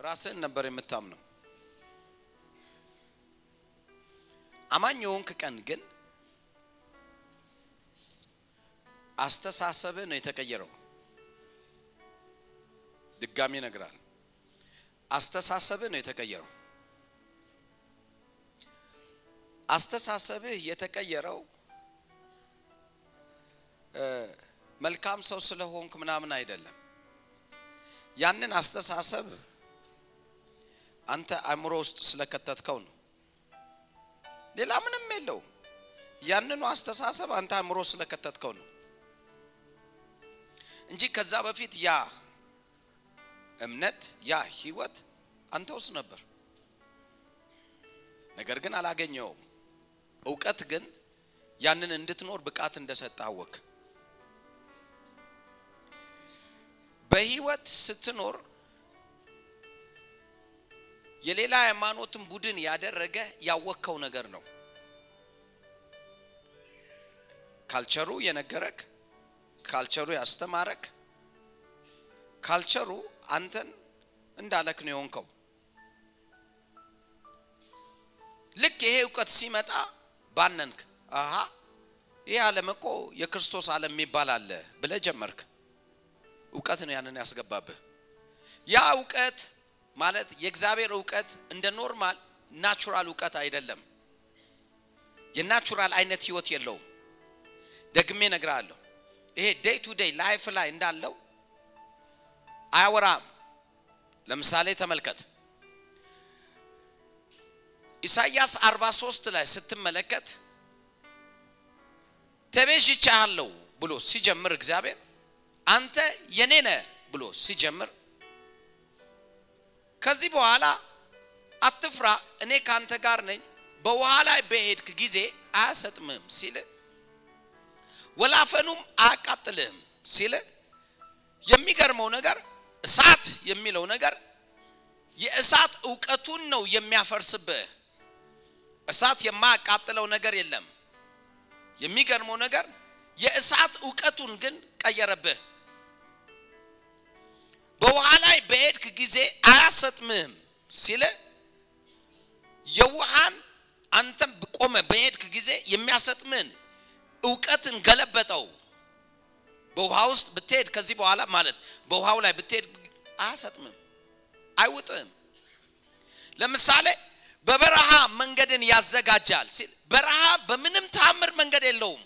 ራስህን ነበር የምታምነው። አማኝ የሆንክ ቀን ግን አስተሳሰብህ ነው የተቀየረው። ድጋሚ እነግርሃለሁ፣ አስተሳሰብህ ነው የተቀየረው። አስተሳሰብህ የተቀየረው መልካም ሰው ስለሆንክ ምናምን አይደለም። ያንን አስተሳሰብ አንተ አእምሮ ውስጥ ስለከተትከው ነው። ሌላ ምንም የለውም። ያንኑ አስተሳሰብ አንተ አእምሮ ስለከተትከው ነው እንጂ ከዛ በፊት ያ እምነት ያ ህይወት አንተ ውስጥ ነበር። ነገር ግን አላገኘውም። እውቀት ግን ያንን እንድትኖር ብቃት እንደሰጠ አወክ። በህይወት ስትኖር የሌላ ሃይማኖትን ቡድን ያደረገ ያወከው ነገር ነው። ካልቸሩ የነገረክ፣ ካልቸሩ ያስተማረክ፣ ካልቸሩ አንተን እንዳለክ ነው የሆንከው። ልክ ይሄ እውቀት ሲመጣ ባነንክ። አሃ ይህ ዓለም እኮ የክርስቶስ ዓለም የሚባል አለ ብለህ ጀመርክ። እውቀት ነው ያንን ያስገባብህ። ያ እውቀት ማለት የእግዚአብሔር እውቀት እንደ normal natural እውቀት አይደለም። የ natural አይነት ህይወት የለውም። ደግሜ እነግርሃለሁ። ይሄ day to day life ላይ እንዳለው አያወራም። ለምሳሌ ተመልከት ኢሳይያስ 43 ላይ ስትመለከት ተቤዥቻለሁ ብሎ ሲጀምር እግዚአብሔር አንተ የኔ ነህ ብሎ ሲጀምር ከዚህ በኋላ አትፍራ፣ እኔ ካንተ ጋር ነኝ፣ በውሃ ላይ በሄድክ ጊዜ አያሰጥምህም ሲል ወላፈኑም አያቃጥልህም ሲል የሚገርመው ነገር እሳት የሚለው ነገር የእሳት እውቀቱን ነው የሚያፈርስብህ። እሳት የማያቃጥለው ነገር የለም። የሚገርመው ነገር የእሳት እውቀቱን ግን ቀየረብህ። በውሃ ላይ በሄድክ ጊዜ አያሰጥምህም ሲል የውሃን አንተም ቆመ በሄድክ ጊዜ የሚያሰጥምህን እውቀትን ገለበጠው። በውሃ ውስጥ ብትሄድ ከዚህ በኋላ ማለት በውሃው ላይ ብትሄድ አያሰጥምም፣ አይውጥም። ለምሳሌ በበረሃ መንገድን ያዘጋጃል ሲል በረሃ በምንም ታምር መንገድ የለውም።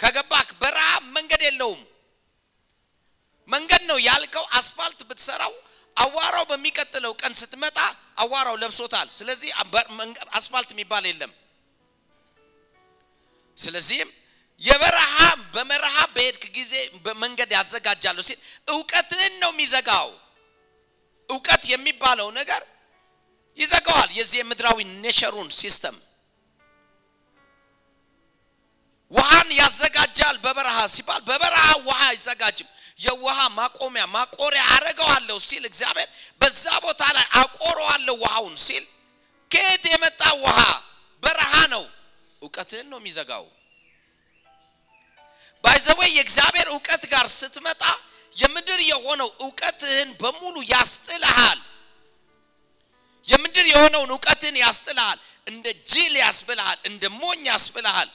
ከገባክ በረሃ መንገድ የለውም። መንገድ ነው ያልከው አስፋልት ብትሰራው አዋራው በሚቀጥለው ቀን ስትመጣ አዋራው ለብሶታል። ስለዚህ አስፋልት የሚባል የለም። ስለዚህም የበረሃ በመረሃ በሄድክ ጊዜ በመንገድ ያዘጋጃሉ ሲል እውቀትህን ነው የሚዘጋው። እውቀት የሚባለው ነገር ይዘጋዋል። የዚህ የምድራዊ nature ኡን system ውሃን ያዘጋጃል። በበረሃ ሲባል በበረሃ ውሃ አይዘጋጅም። የውሃ ማቆሚያ ማቆሪያ አረገዋለሁ ሲል እግዚአብሔር በዛ ቦታ ላይ አቆረዋለሁ ውሃውን ሲል ከየት የመጣ ውሃ? በረሃ ነው። እውቀትህን ነው የሚዘጋው። ባይዘወይ የእግዚአብሔር እውቀት ጋር ስትመጣ የምድር የሆነው እውቀትህን በሙሉ ያስጥልሃል። የምድር የሆነውን እውቀትህን ያስጥልሃል። እንደ ጅል ያስብልሃል። እንደ ሞኝ ያስብልሃል።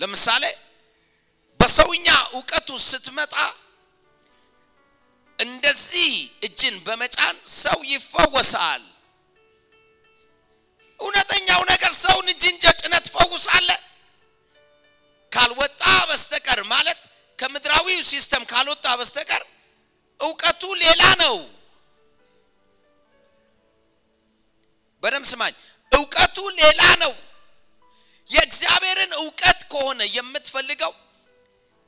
ለምሳሌ በሰውኛ እውቀቱ ስትመጣ እንደዚህ እጅን በመጫን ሰው ይፈወሳል። እውነተኛው ነገር ሰውን እጅን ጭነት ትፈውሳለህ ካልወጣ በስተቀር ማለት ከምድራዊው system ካልወጣ በስተቀር እውቀቱ ሌላ ነው። በደም ስማኝ፣ እውቀቱ ሌላ ነው። የእግዚአብሔርን እውቀት ከሆነ የምትፈልገው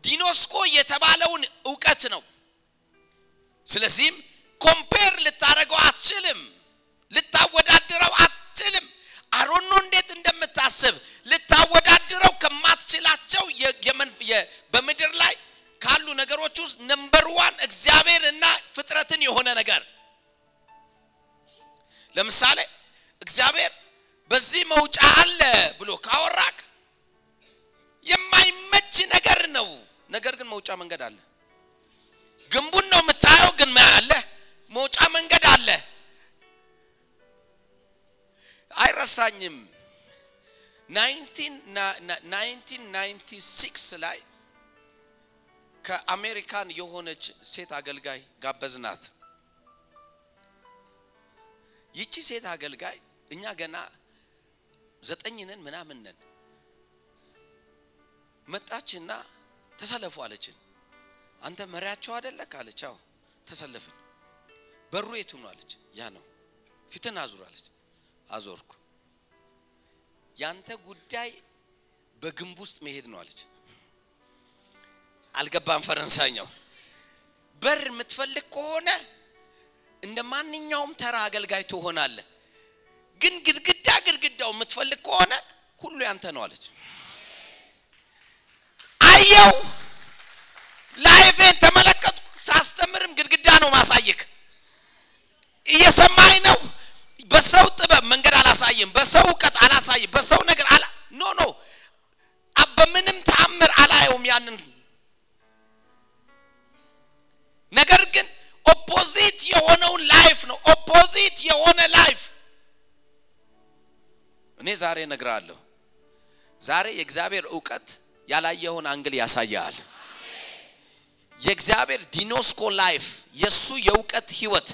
ጊኖስኮ የተባለውን እውቀት ነው። ስለዚህም compare ልታደርገው አትችልም፣ ልታወዳድረው አትችልም። አሮኖ እንዴት እንደምታስብ ልታወዳድረው ከማትችላቸው በምድር ላይ ካሉ ነገሮች ውስጥ number one እግዚአብሔር እና ፍጥረትን የሆነ ነገር ለምሳሌ እግዚአብሔር በዚህ መውጫ አለ ብሎ ካወራክ የማይመች ነገር ነው። ነገር ግን መውጫ መንገድ አለ። ግንቡን ነው የምታየው፣ ግን አለ መውጫ መንገድ አለ። አይረሳኝም 1996 ላይ ከአሜሪካን የሆነች ሴት አገልጋይ ጋበዝናት። ይቺ ሴት አገልጋይ እኛ ገና ዘጠኝ ነን ምናምን ነን። መጣችና ተሰለፉ አለችን። አንተ መሪያቸው አይደለ ካለች፣ አዎ ተሰለፍን። በሩ የቱ ነው አለች። ያ ነው። ፊትን አዙር አለች። አዞርኩ። ያንተ ጉዳይ በግንብ ውስጥ መሄድ ነው አለች። አልገባም ፈረንሳይኛው። በር የምትፈልግ ከሆነ እንደ ማንኛውም ተራ አገልጋይ ትሆናለህ። ግን ግድግዳ ግድግዳው የምትፈልግ ከሆነ ሁሉ ያንተ ነው አለች። አየው life ኤን ተመለከትኩ። ሳስተምርም ግድግዳ ነው ማሳየክ። እየሰማኝ ነው። በሰው ጥበብ መንገድ አላሳይም፣ በሰው እውቀት አላሳይም፣ በሰው ነገር አላ no no በምንም ተአምር አላየውም ያንን ነገር ግን opposite የሆነውን life ነው። opposite የሆነ life እኔ ዛሬ እነግርሃለሁ። ዛሬ የእግዚአብሔር እውቀት ያላየውን angle ያሳያል። የእግዚአብሔር ጊኖስኮ life የእሱ የእውቀት ህይወት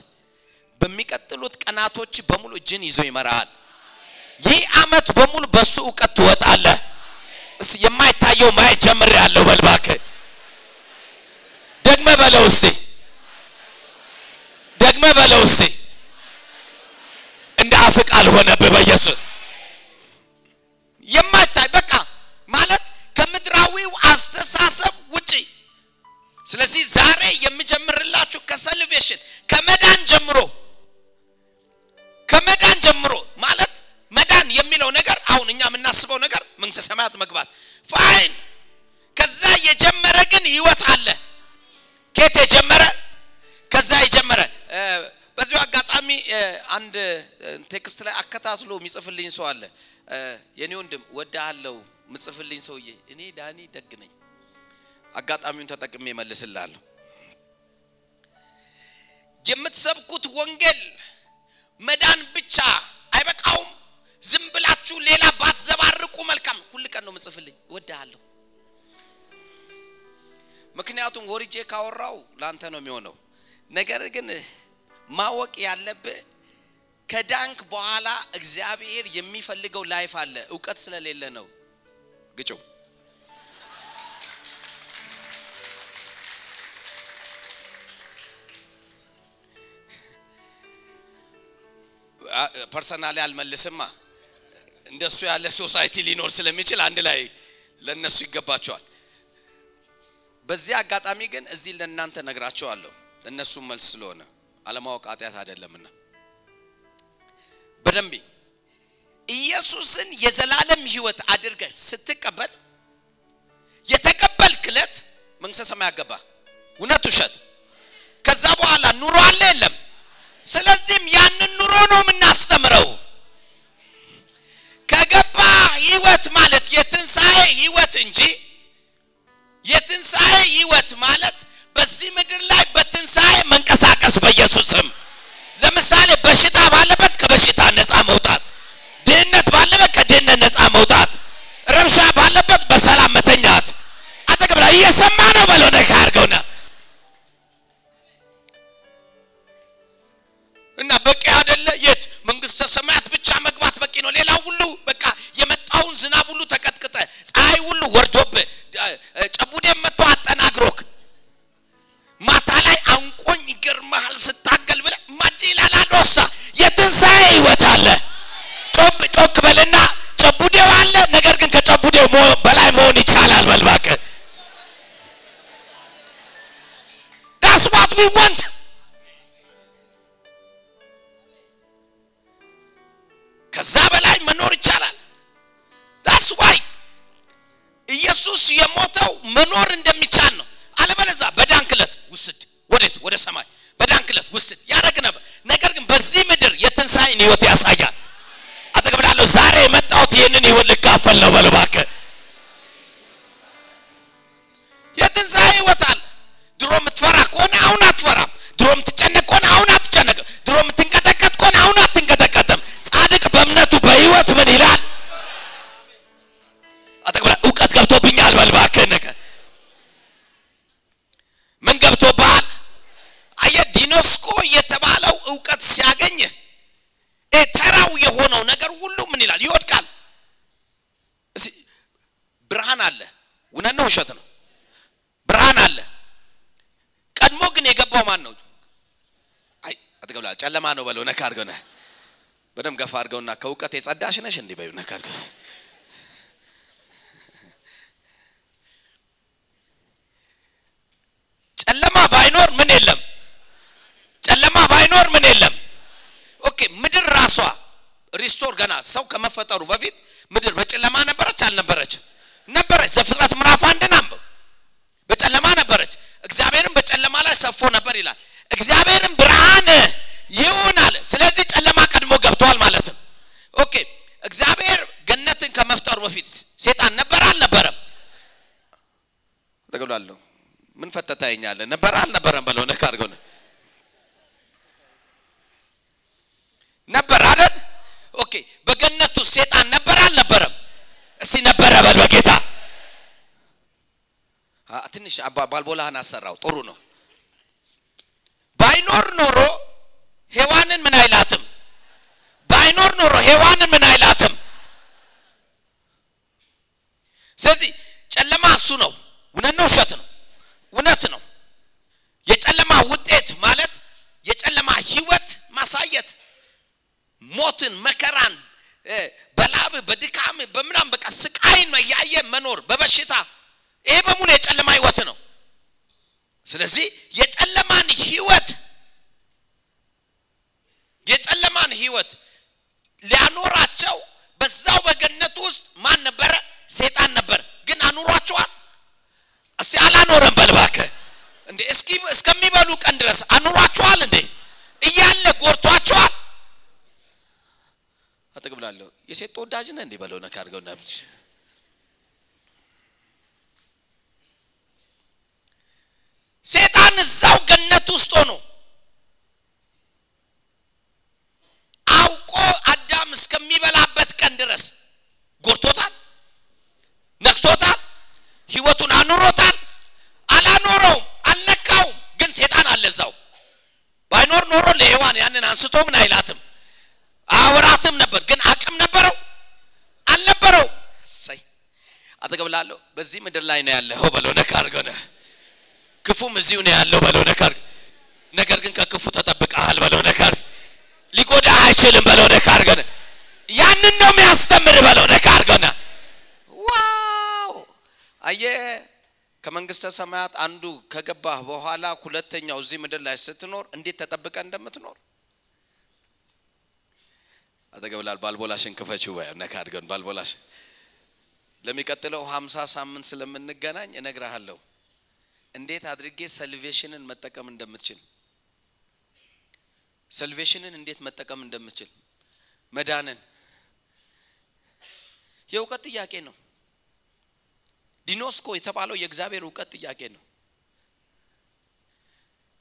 በሚቀጥሉት ቀናቶች በሙሉ እጅን ይዞ ይመራሃል። ይህ አመት በሙሉ በሱ እውቀት ትወጣለህ። እስ የማይታየው ማየት ጀምሬያለሁ። በል እባክህ ደግመ በለው እስቲ ደግመ በለው እስቲ እንደ አፍ ቃል ሆነብህ በኢየሱስ የማይታይ በቃ ማለት ከምድራዊው አስተሳሰብ ውጪ። ስለዚህ ዛሬ የምጀምርላችሁ ከሰልቬሽን ከመዳን ጀምሮ ከመዳን ጀምሮ ማለት መዳን የሚለው ነገር አሁን እኛ የምናስበው ነገር መንግስተ ሰማያት መግባት fine። ከዛ የጀመረ ግን ህይወት አለ። ከየት የጀመረ ከዛ የጀመረ በዚሁ አጋጣሚ አንድ text ላይ አከታትሎ የሚጽፍልኝ ሰው አለ። የኔ ወንድም ወድሃለሁ ምጽፍልኝ ሰውዬ፣ እኔ ዳኒ ደግ ነኝ። አጋጣሚውን ተጠቅሜ መልስላለሁ። የምትሰብኩት ወንጌል መዳን ብቻ አይበቃውም። ዝም ብላችሁ ሌላ ባትዘባርቁ መልካም። ሁል ቀን ነው ምጽፍልኝ ወድሃለሁ። ምክንያቱም ወርጄ ካወራው ላንተ ነው የሚሆነው። ነገር ግን ማወቅ ያለብህ ከዳንክ በኋላ እግዚአብሔር የሚፈልገው life አለ። እውቀት ስለሌለ ነው። ግጩ personally አልመልስማ። እንደሱ ያለ society ሊኖር ስለሚችል አንድ ላይ ለነሱ ይገባቸዋል። በዚህ አጋጣሚ ግን እዚህ ለእናንተ ነግራችኋለሁ። ለእነሱ መልስ ስለሆነ አለማወቅ ኃጢአት አይደለምና በደንብ ኢየሱስን የዘላለም ሕይወት አድርገህ ስትቀበል የተቀበልክ ዕለት መንግስተ ሰማይ ያገባ እውነት ውሸት። ከዛ በኋላ ኑሮ አለ የለም። ስለዚህም ያንን ኑሮ ነው የምናስተምረው። ከገባ ሕይወት ማለት የትንሣኤ ሕይወት እንጂ የትንሣኤ ሕይወት ማለት በዚህ ምድር ላይ በትንሣኤ መንቀሳቀስ በኢየሱስ ስም። ለምሳሌ በሽታ ባለበት ከበሽታ ነፃ መውጣት፣ ድህነት ባለበት ከድህነት ነፃ መውጣት፣ ረብሻ ባለበት በሰላም መተኛት። አጠገብ እየሰማ ነው በለው ነካ አድርገውና ጮክ በልና ጨቡዴው አለ። ነገር ግን ከጨቡዴው አድርገውና ከእውቀት የጸዳሽ ነሽ እንዲህ አድርገው ጨለማ ባይኖር ምን የለም? ጨለማ ባይኖር ምን የለም? Okay ምድር ራሷ restore ገና ሰው ከመፈጠሩ በፊት ምድር በጨለማ ነበረች? አልነበረች። ነበረች። ዘፍጥረት ምዕራፍ አንድን በጨለማ ነበረች። እግዚአብሔርም በጨለማ ላይ ሰፎ ነበር ይላል። እግዚአብሔርም ብርሃን ይሁን አለ። ስለዚህ ጨለማ ቀድሞ ገብቷል ማለት ነው okay እግዚአብሔር ገነትን ከመፍጠሩ በፊት ሴጣን ነበር አልነበረም? ተገሏለሁ። ምን ፈተታኛለ ነበር አልነበረም በለው ነካ ነበር አይደል? okay በገነቱ ሴጣን ነበር አልነበረም? እስቲ ነበረ በል በጌታ። ትንሽ ባልቦላህን አሰራው። ጥሩ ነው። ባይኖር ኖሮ ሔዋንን ምን አይላትም ሔዋንን ምን አይላትም? ስለዚህ ጨለማ እሱ ነው። እውነት ነው? ውሸት ነው? እውነት ነው? የጨለማ ውጤት ማለት የጨለማ ህይወት ማሳየት። ሞትን መከራን በላብ በድካም በምናም በቃ ስቃይን እያየ መኖር በበሽታ ይሄ በሙሉ የጨለማ ህይወት ነው። ስለዚህ የጨለማን ህይወት የጨለማን ህይወት ሊያኖራቸው በዛው በገነቱ ውስጥ ማን ነበረ? ሴጣን ነበር። ግን አኑሯቸዋል? እስቲ አላኖረም በልባከ እንዴ እስኪ እስከሚበሉ ቀን ድረስ አኑሯቸዋል እንዴ? እያለ ጎርቷቸዋል አጠግብላለሁ የሴት ተወዳጅ ነህ እንዲህ በለው ነካ አድርገው ነብጅ ሴጣን እዛው ገነት ውስጥ ሆኖ አዳም እስከሚበላበት ቀን ድረስ ጎርቶታል ነክቶታል? ህይወቱን አኑሮታል? አላኖረውም? አልነካውም ግን ሴጣን አለ እዛው። ባይኖር ኖሮ ለሔዋን ያንን አንስቶ ምን አይላትም አወራትም ነበር። ግን አቅም ነበረው? አልነበረው እሰይ! አጠገብ በዚህ ምድር ላይ ነው ያለኸው በለው ነካ አድርገው ክፉም እዚሁ ነው ያለው በለው ነካ ነገር ግን ከክፉ ተጠብቀሃል በለው ነካ ሊጎዳ አይችልም በለው ነካ ያንን ነው የሚያስተምር በለው ነካ አድርገው ነህ ዋው አየ ከመንግስተ ሰማያት አንዱ ከገባህ በኋላ ሁለተኛው እዚህ ምድር ላይ ስትኖር እንዴት ተጠብቀ እንደምትኖር? አጠገብላል ባልቦላሽን ክፈችው ወይ? ነካ አድርገን ባልቦላሽ ለሚቀጥለው ሀምሳ ሳምንት ስለምንገናኝ እነግርሃለሁ። እንዴት አድርጌ ሰልቬሽንን መጠቀም እንደምትችል። ሰልቬሽንን እንዴት መጠቀም እንደምትችል። መዳንን። የእውቀት ጥያቄ ነው ዲኖስኮ የተባለው የእግዚአብሔር እውቀት ጥያቄ ነው።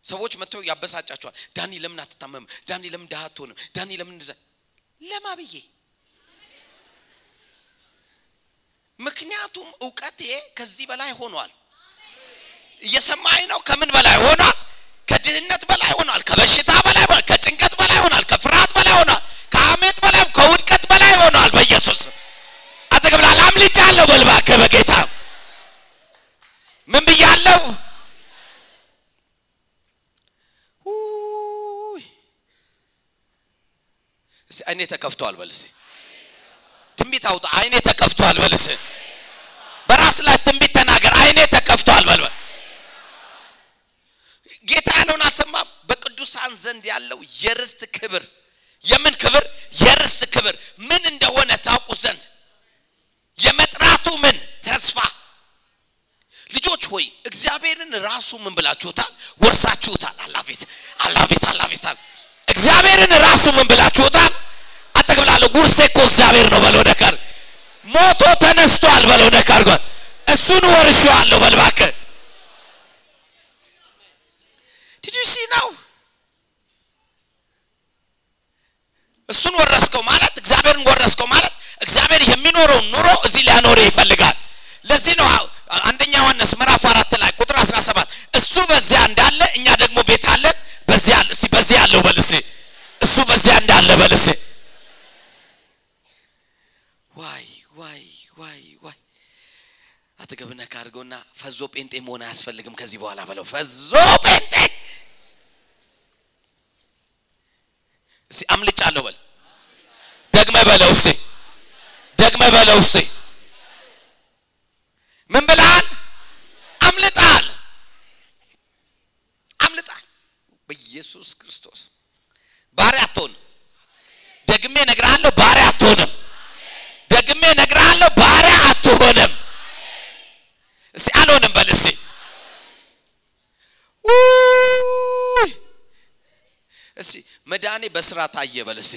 ሰዎች መጥተው ያበሳጫቸዋል። ዳኒ ለምን አትታመም ዳኒ ለምን ድሃ አትሆንም? ዳኒ ለምን እንደዛ? ለማ ምክንያቱም እውቀቴ ከዚህ በላይ ሆኗል። እየሰማኝ ነው? ከምን በላይ ሆኗል? ከድህነት በላይ ሆኗል? ከበሽታ በላይ ሆኗል? ከጭንቀት በላይ ሆኗል? ከፍርሃት በላይ ሆኗል? ከአመት በላይ ከውድቀት በላይ ሆኗል በኢየሱስ ስም። አጠገብ ላል አምልጫለሁ በልባከ በጌታ ምን ብያለሁ? አይኔ ተከፍቷል በል እስቲ። ትንቢት አውጣ። አይኔ ተከፍቷል በል እስቲ። በራስ ላይ ትንቢት ተናገር። አይኔ ተከፍቷል በል በል። ጌታ ያለውን አሰማም በቅዱሳን ዘንድ ያለው የርስት ክብር። የምን ክብር? የርስት ክብር። ምን እንደሆነ ታውቁ ዘንድ። የመጥራቱ ምን? ተስፋ ልጆች ሆይ እግዚአብሔርን ራሱ ምን ብላችሁታል? ወርሳችሁታል። አላቤት አላቤት አላቤት እግዚአብሔርን ራሱ ምን ብላችሁታል? አጠቅብላለሁ። ጉርሴ እኮ እግዚአብሔር ነው በለው ነካር ሞቶ ተነስቷል በለው ጓል እሱን ወርሼዋለሁ በልባከ በልሴ እሱ በዚያ እንዳለ በልሴ ዋይ ዋይ ዋይ ዋይ። አጠገብነ ካድርገውና ፈዞ ጴንጤ መሆን አያስፈልግም ከዚህ በኋላ በለው። ፈዞ ጴንጤ! እስቲ አምልጫለሁ በል። ደግመ በለው እስቲ ደግመ በለው እስቲ ምን ብለሃል አምልጣል አምልጣል በኢየሱስ ክርስቶስ ባሪያ አትሆንም ደግሜ እነግርሃለሁ ባሪያ አትሆንም ደግሜ እነግርሃለሁ ባሪያ አትሆንም እስቲ አልሆንም በል እስቲ ውይ! መድኃኔ በስራ ታየ በል እስቲ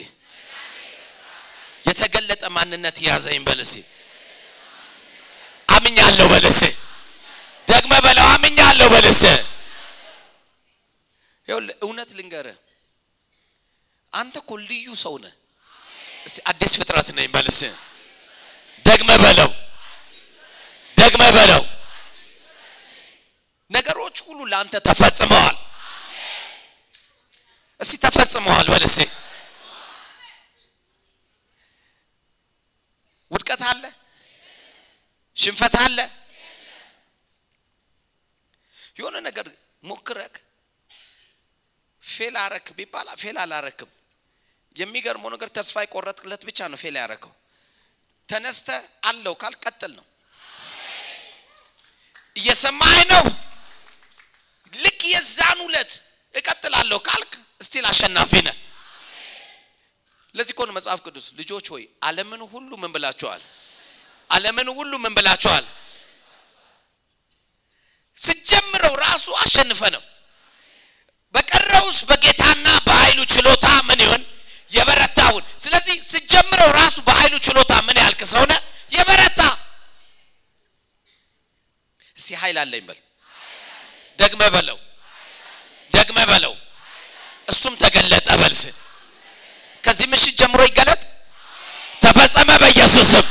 የተገለጠ ማንነት ያዘኝ በል እስቲ አምኛለሁ በል እስቲ ደግመ በለው አምኛለሁ በል እስቲ ይኸውልህ እውነት ልንገርህ አንተ እኮ ልዩ ሰው ነህ። አዲስ ፍጥረት ነኝ በል እስቲ ደግመ በለው ደግመ በለው። ነገሮች ሁሉ ለአንተ ተፈጽመዋል እስቲ ተፈጽመዋል በል እስቲ። ውድቀት አለ? ሽንፈት አለ? የሆነ ነገር ሞክረክ fail አረክ ቢባል fail አላረክም። የሚገርመው ነገር ተስፋ የቆረጥክለት ብቻ ነው fail ያረከው። ተነስተ አለው ካል ቀጥል ነው። እየሰማኝ ነው? ልክ የዛን ሁለት እቀጥላለሁ ካልክ still አሸናፊ ነህ። ለዚህ እኮ መጽሐፍ ቅዱስ። ልጆች ሆይ ዓለምን ሁሉ ምን ብላችኋል? ዓለምን ሁሉ ምን ብላችኋል? ስጀምረው ራሱ አሸንፈ ነው። በቀረውስ በጌታና በኃይሉ ችሎታ ምን ይሆን የበረታውን። ስለዚህ ስጀምረው ራሱ በኃይሉ ችሎታ ምን ያልክ ሰውነ የበረታ። እስቲ ኃይል አለኝ በል። ደግመ በለው። ደግመ በለው እሱም ተገለጠ በልስ ከዚህ ምሽት ጀምሮ ይገለጥ? ተፈጸመ በኢየሱስም።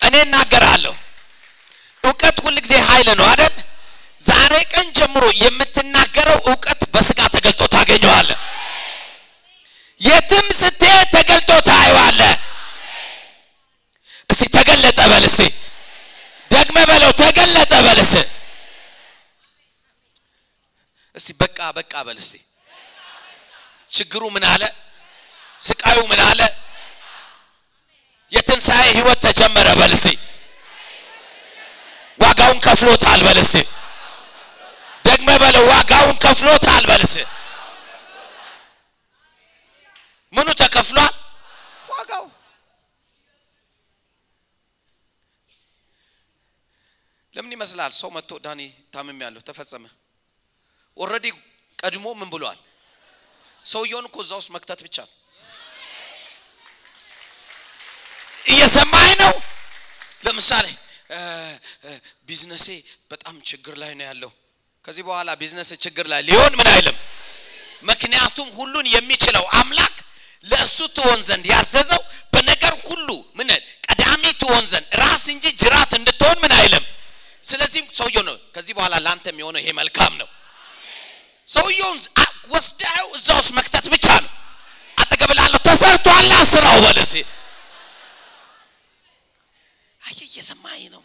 እኔ እናገራለሁ። እውቀት ሁል ጊዜ ኃይል ነው አይደል? ዛሬ ቀን ጀምሮ የምትናገረው እውቀት በስጋ ተገልጦ ታገኘዋለ የትም ስትሄድ ተገልጦ ታየዋለ እስቲ ተገለጠ በል እስቲ ደግመ በለው ተገለጠ በል እስቲ በቃ በቃ በል እስቲ። ችግሩ ምን አለ? ስቃዩ ምን አለ? የትንሣኤ ህይወት ተጀመረ በል እስቲ። ዋጋውን ከፍሎታል በል እስቲ። ደግመ በለው ዋጋውን ከፍሎታል በል እስቲ። ምኑ ተከፍሏል? ዋጋው። ለምን ይመስላል? ሰው መጥቶ ዳኒ ታምም ያለው ተፈጸመ already ቀድሞ ምን ብሏል? ሰውየውን እኮ እዛ ውስጥ መክተት ብቻ ነው። እየሰማኝ ነው? ለምሳሌ ቢዝነሴ በጣም ችግር ላይ ነው ያለው። ከዚህ በኋላ ቢዝነስ ችግር ላይ ሊሆን ምን አይልም? ምክንያቱም ሁሉን የሚችለው አምላክ ለእሱ ትሆን ዘንድ ያዘዘው በነገር ሁሉ ምን ቀዳሚ ትሆን ዘንድ ራስ እንጂ ጅራት እንድትሆን ምን አይልም? ስለዚህም ሰውየው ነው። ከዚህ በኋላ ለአንተ የሚሆነው ይሄ መልካም ነው ሰውየውን ወስዳው እዛ ውስጥ መክተት ብቻ ነው። አጠገብ ላለሁ ተሰርቷላ ስራው በለሴ። አየ እየሰማኝ ነው።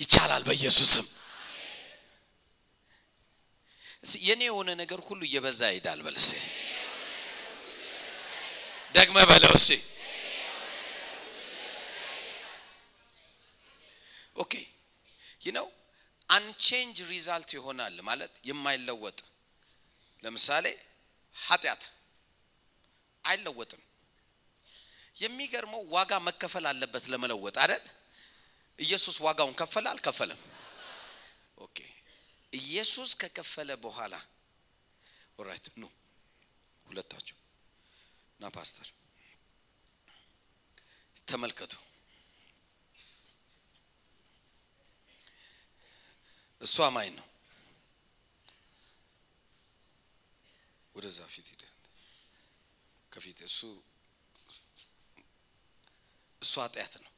ይቻላል በኢየሱስም። የኔ የሆነ ነገር ሁሉ እየበዛ ይሄዳል በለሴ። ደግመ በለው እሴ okay። ይህ unchanged result ይሆናል ማለት የማይለወጥ። ለምሳሌ ኃጢአት አይለወጥም። የሚገርመው ዋጋ መከፈል አለበት ለመለወጥ አይደል? ኢየሱስ ዋጋውን ከፈለ አልከፈለም። okay። ኢየሱስ ከከፈለ በኋላ alright ኑ። ሁለታችሁ ና ፓስተር። ተመልከቱ እሱ አማኝ ነው። ወደዛ ፊት ሄደ ከፊት እሱ እሱ ኃጢአት ነው።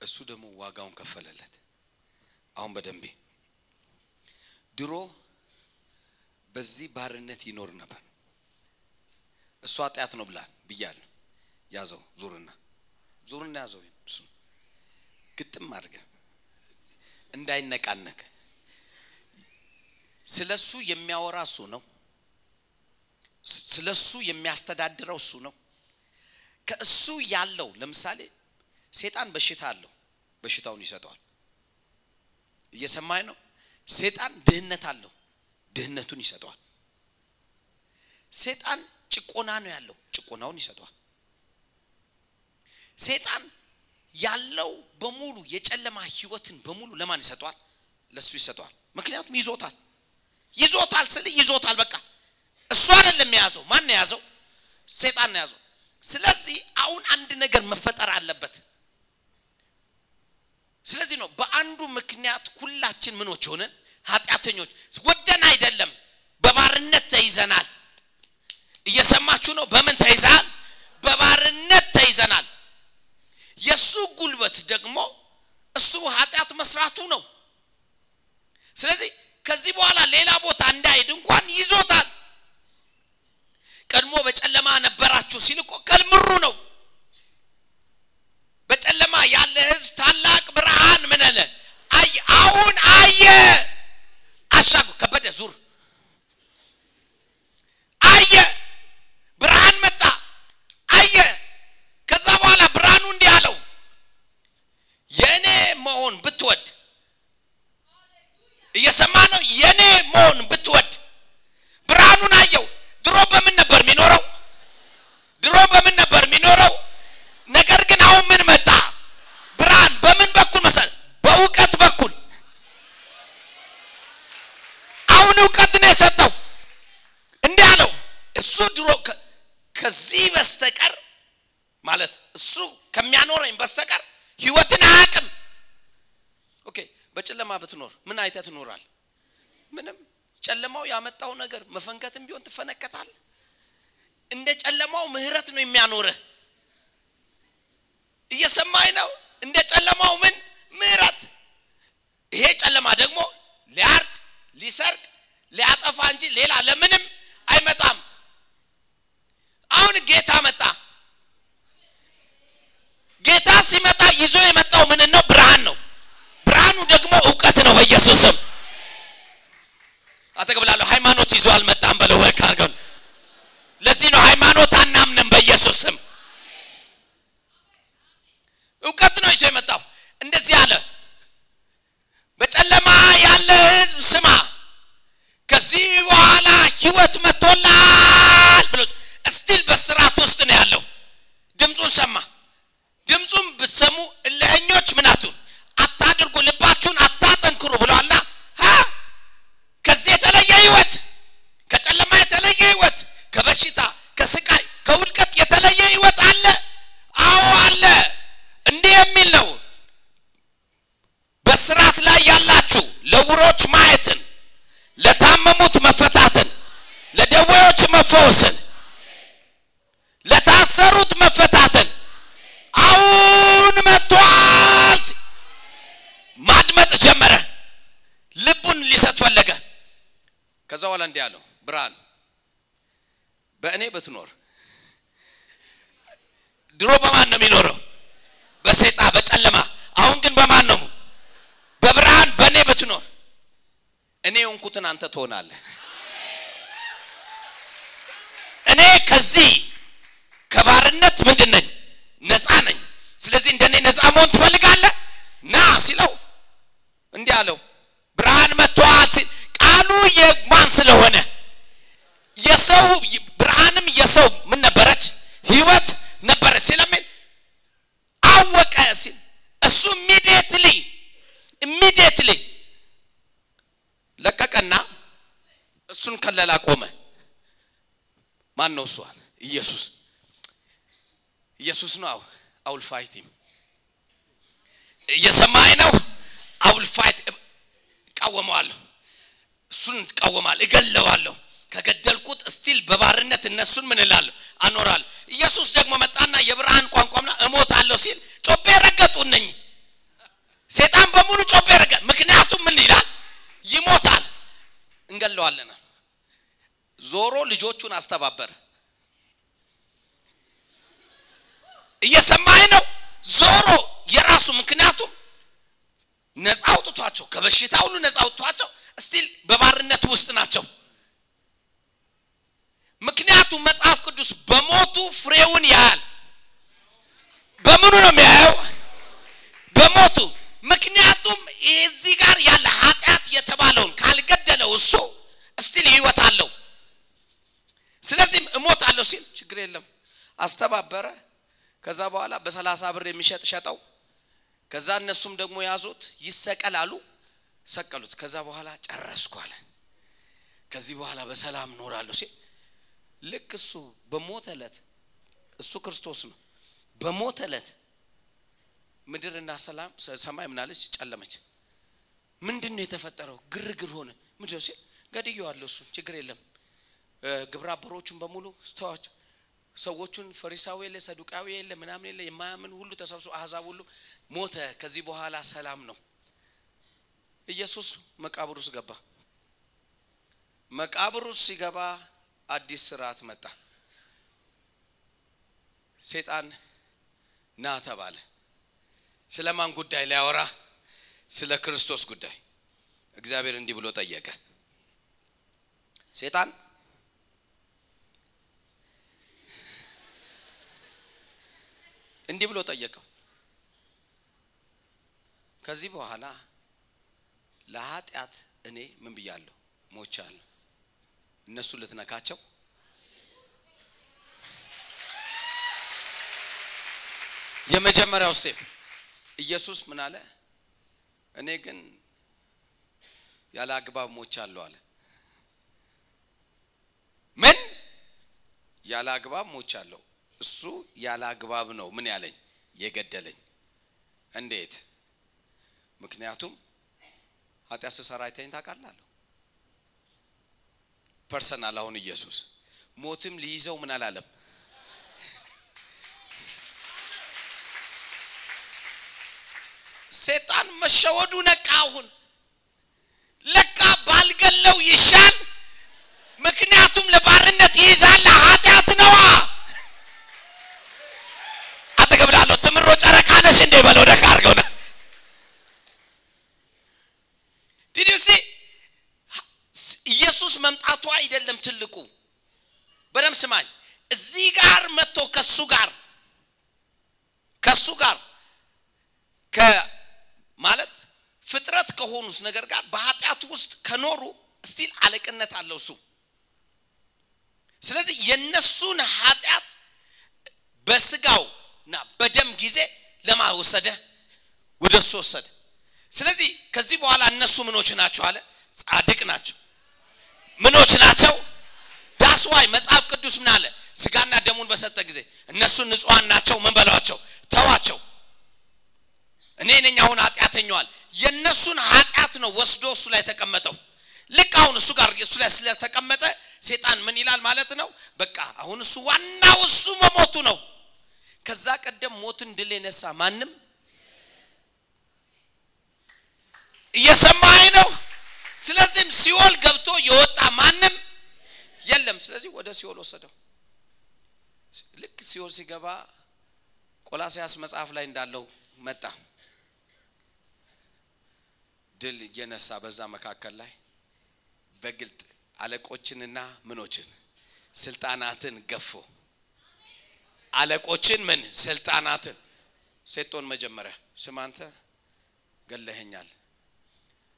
እሱ ደግሞ ዋጋውን ከፈለለት። አሁን በደንብ ድሮ በዚህ ባርነት ይኖር ነበር። እሱ ኃጢአት ነው ብላል ብያለሁ። ያዘው ዙርና ዙርና ያዘው እሱ ግጥም አድርገ እንዳይነቃነቅ ስለ እሱ የሚያወራ እሱ ነው። ስለ እሱ የሚያስተዳድረው እሱ ነው። ከእሱ ያለው ለምሳሌ ሴጣን በሽታ አለው፣ በሽታውን ይሰጠዋል። እየሰማኝ ነው። ሴጣን ድህነት አለው፣ ድህነቱን ይሰጠዋል። ሴጣን ጭቆና ነው ያለው፣ ጭቆናውን ይሰጠዋል። ሴጣን ያለው በሙሉ የጨለማ ህይወትን በሙሉ ለማን ይሰጠዋል? ለሱ ይሰጠዋል። ምክንያቱም ይዞታል፣ ይዞታል ስል ይዞታል። በቃ እሱ አይደለም የያዘው። ማን የያዘው? ሴጣን ነው የያዘው። ስለዚህ አሁን አንድ ነገር መፈጠር አለበት። ስለዚህ ነው በአንዱ ምክንያት ሁላችን ምኖች ሆነን ኃጢአተኞች ወደን አይደለም፣ በባርነት ተይዘናል። እየሰማችሁ ነው። በምን ተይዘናል? በባርነት ተይዘናል። የእሱ ጉልበት ደግሞ እሱ ኃጢአት መስራቱ ነው። ስለዚህ ከዚህ በኋላ ሌላ ቦታ እንዳይሄድ እንኳን ይዞታል። ቀድሞ በጨለማ ነበራችሁ ሲል እኮ ከልምሩ ነው። በጨለማ ያለ ህዝብ ታላቅ ብርሃን ምን አለ አየ። አሁን አየ። አሻጉ ከበደ ዙር አየ። ብርሃን መጣ አየ። ከዛ በኋላ ብርሃኑ እንዲህ አለው የእኔ መሆን ብትወድ እየሰማ ነው። የእኔ መሆን ብትወድ ብርሃኑን አየው። ድሮ በምን ነበር የሚኖረው? ድሮ በምን ነበር የሚኖረው? ነገር ግን አሁን ምን መጣ? ብርሃን። በምን በኩል መሰል? በእውቀት በኩል። አሁን እውቀት ነው የሰጠው። እንዲህ አለው እሱ ድሮ ከዚህ በስተቀር ማለት እሱ ከሚያኖረኝ በስተቀር ህይወትን አያውቅም። okay በጨለማ ብትኖር ምን አይተህ ትኖራል? ምንም። ጨለማው ያመጣው ነገር መፈንከትም ቢሆን ትፈነከታል። እንደ ጨለማው ምህረት ነው የሚያኖርህ። እየሰማኝ ነው። እንደ ጨለማው ምን ምህረት። ይሄ ጨለማ ደግሞ ሊያርድ፣ ሊሰርቅ፣ ሊያጠፋ እንጂ ሌላ ለምንም አይመጣም። አሁን ጌታ መጣ። ጌታ ሲመጣ ይዞ የመጣው ምን ነው? ብርሃን ነው። ብርሃኑ ደግሞ እውቀት ነው። በኢየሱስ ስም አጠገብላለሁ። ሃይማኖት ይዞ አልመጣም በለው። work አድርገው። ለዚህ ነው ሃይማኖት አናምንም። በኢየሱስ ስም እውቀት ነው ይዞ የመጣው። እንደዚህ አለ፣ በጨለማ ያለ ህዝብ ስማ፣ ከዚህ በኋላ ህይወት መጥቶላል ብሎ እስቲል በስርዓት ውስጥ ነው ያለው። ድምፁን ሰማ። ድምፁን ብትሰሙ እልኸኞች ምናቱን አታድርጉ፣ ልባችሁን አታጠንክሩ ብሏላ። ከዚህ የተለየ ህይወት፣ ከጨለማ የተለየ ህይወት፣ ከበሽታ ከስቃይ ከውድቀት የተለየ ህይወት አለ። አዎ አለ። እንዲህ የሚል ነው፣ በስርዓት ላይ ያላችሁ ለዕውሮች ማየትን፣ ለታመሙት መፈታትን፣ ለደዌዎች መፈወስን፣ ለታሰሩት መፈታትን አሁን መጥቷል። ማድመጥ ጀመረ። ልቡን ሊሰጥ ፈለገ። ከዛ በኋላ እንዲህ አለው፣ ብርሃን በእኔ ብትኖር ድሮ በማን ነው የሚኖረው? በሰይጣ በጨለማ። አሁን ግን በማን ነው? በብርሃን በእኔ ብትኖር እኔ የሆንኩትን አንተ ትሆናለህ። እኔ ከዚህ ከባርነት ምንድን ነኝ? ነፃ ነኝ። ስለዚህ እንደኔ ነፃ መሆን ትፈልጋለህ? ና ሲለው እንዲህ አለው ብርሃን መጥቷል ሲል ቃሉ የማን ስለሆነ ስለላ ቆመ። ማን ነው እሱ? አለ ኢየሱስ። ኢየሱስ ነው። I will fight እየሰማኝ ነው? I will fight እቃወመዋለሁ፣ እሱን እቃወማለሁ፣ እገለዋለሁ። ከገደልኩት still በባርነት እነሱን ምን እላለሁ አኖራለሁ። ኢየሱስ ደግሞ መጣና የብርሃን ቋንቋምና እሞታለሁ ሲል ጮቤ ረገጡ እነኝ ሴጣን በሙሉ ጮቤ ረገ። ምክንያቱም ምን ይላል? ይሞታል፣ እንገለዋለናል ምክንያቱ ልጆቹን አስተባበረ። እየሰማኝ ነው። ዞሮ የራሱ ምክንያቱም ነፃ አውጥቷቸው ከበሽታ ሁሉ ነፃ አውጥቷቸው እስቲል በባርነት ውስጥ ናቸው። ምክንያቱም መጽሐፍ ቅዱስ በሞቱ ፍሬውን ያያል። በምኑ ነው የሚያየው? በሞቱ። ምክንያቱም እዚህ ጋር ያለ ኃጢአት የተባለውን ካልገደለው እሱ እስቲል ህይወት አለው። ስለዚህም እሞታለሁ ሲል ችግር የለም አስተባበረ። ከዛ በኋላ በሰላሳ ብር የሚሸጥ ሸጠው። ከዛ እነሱም ደግሞ ያዙት ይሰቀላሉ፣ ሰቀሉት። ከዛ በኋላ ጨረስኩ አለ። ከዚህ በኋላ በሰላም ኖራለሁ ሲል ልክ እሱ በሞተ ዕለት እሱ ክርስቶስ ነው። በሞተ ዕለት ምድርና ሰላም ሰማይ ምናለች ጨለመች። ምንድን ነው የተፈጠረው? ግርግር ሆነ። ምንድን ነው ሲል ገድየዋለሁ፣ እሱን ችግር የለም ግብረ አበሮቹን በሙሉ ተዋቸው። ሰዎቹን ፈሪሳዊ የለ ሰዱቃዊ የለ ምናምን የለ የማያምን ሁሉ ተሰብስቦ አሕዛብ ሁሉ ሞተ። ከዚህ በኋላ ሰላም ነው። ኢየሱስ መቃብር ውስጥ ገባ። መቃብር ውስጥ ሲገባ አዲስ ስርዓት መጣ። ሴጣን ና ተባለ። ስለ ማን ጉዳይ ሊያወራ? ስለ ክርስቶስ ጉዳይ። እግዚአብሔር እንዲህ ብሎ ጠየቀ ሴጣን እንዲህ ብሎ ጠየቀው። ከዚህ በኋላ ለኃጢአት እኔ ምን ብያለሁ? ሞቻለሁ። እነሱ ልትነካቸው የመጀመሪያው ስቴፕ ኢየሱስ ምን አለ? እኔ ግን ያለ አግባብ ሞቻለሁ አለ። ምን ያለ አግባብ ሞቻለሁ? እሱ ያለ አግባብ ነው ምን ያለኝ የገደለኝ። እንዴት? ምክንያቱም ኃጢአት ስሰራ አይተኸኝ ታውቃለህ። personal አሁን ኢየሱስ ሞትም ሊይዘው ምን አላለም። ሴጣን መሸወዱ ነቃ። አሁን ለካ ባልገለው ይሻል። ምክንያቱም ለባርነት ይይዛል፣ ኃጢአት እንዴ በለው ነካ አድርገው ነው ዲዲሲ ኢየሱስ መምጣቱ አይደለም ትልቁ። በደም ስማኝ። እዚህ ጋር መጥቶ ከሱ ጋር ከሱ ጋር ማለት ፍጥረት ከሆኑት ነገር ጋር በኃጢአቱ ውስጥ ከኖሩ still አለቅነት አለው እሱ። ስለዚህ የነሱን ኃጢአት በስጋውና በደም ጊዜ ለማ ወሰደ ወደ እሱ ወሰደ። ስለዚህ ከዚህ በኋላ እነሱ ምኖች ናቸው አለ? ጻድቅ ናቸው። ምኖች ናቸው? ዳስዋይ መጽሐፍ ቅዱስ ምን አለ? ስጋና ደሙን በሰጠ ጊዜ እነሱ ንጹሐን ናቸው። ምን በሏቸው? ተዋቸው። እኔ ነኝ አሁን ኃጢአተኛዋል። የእነሱን ኃጢአት ነው ወስዶ እሱ ላይ ተቀመጠው። ልክ አሁን እሱ ጋር እሱ ላይ ስለተቀመጠ ሴጣን ምን ይላል ማለት ነው? በቃ አሁን እሱ ዋናው እሱ መሞቱ ነው። ከዛ ቀደም ሞትን ድል የነሳ ማንም እየሰማኝ ነው። ስለዚህም ሲኦል ገብቶ የወጣ ማንም የለም። ስለዚህ ወደ ሲኦል ወሰደው። ልክ ሲኦል ሲገባ ቆላሲያስ መጽሐፍ ላይ እንዳለው መጣ። ድል እየነሳ በዛ መካከል ላይ በግልጥ አለቆችንና ምኖችን ስልጣናትን ገፎ አለቆችን ምን ስልጣናትን ሴጣን መጀመሪያ ስም አንተ ገለኸኛል።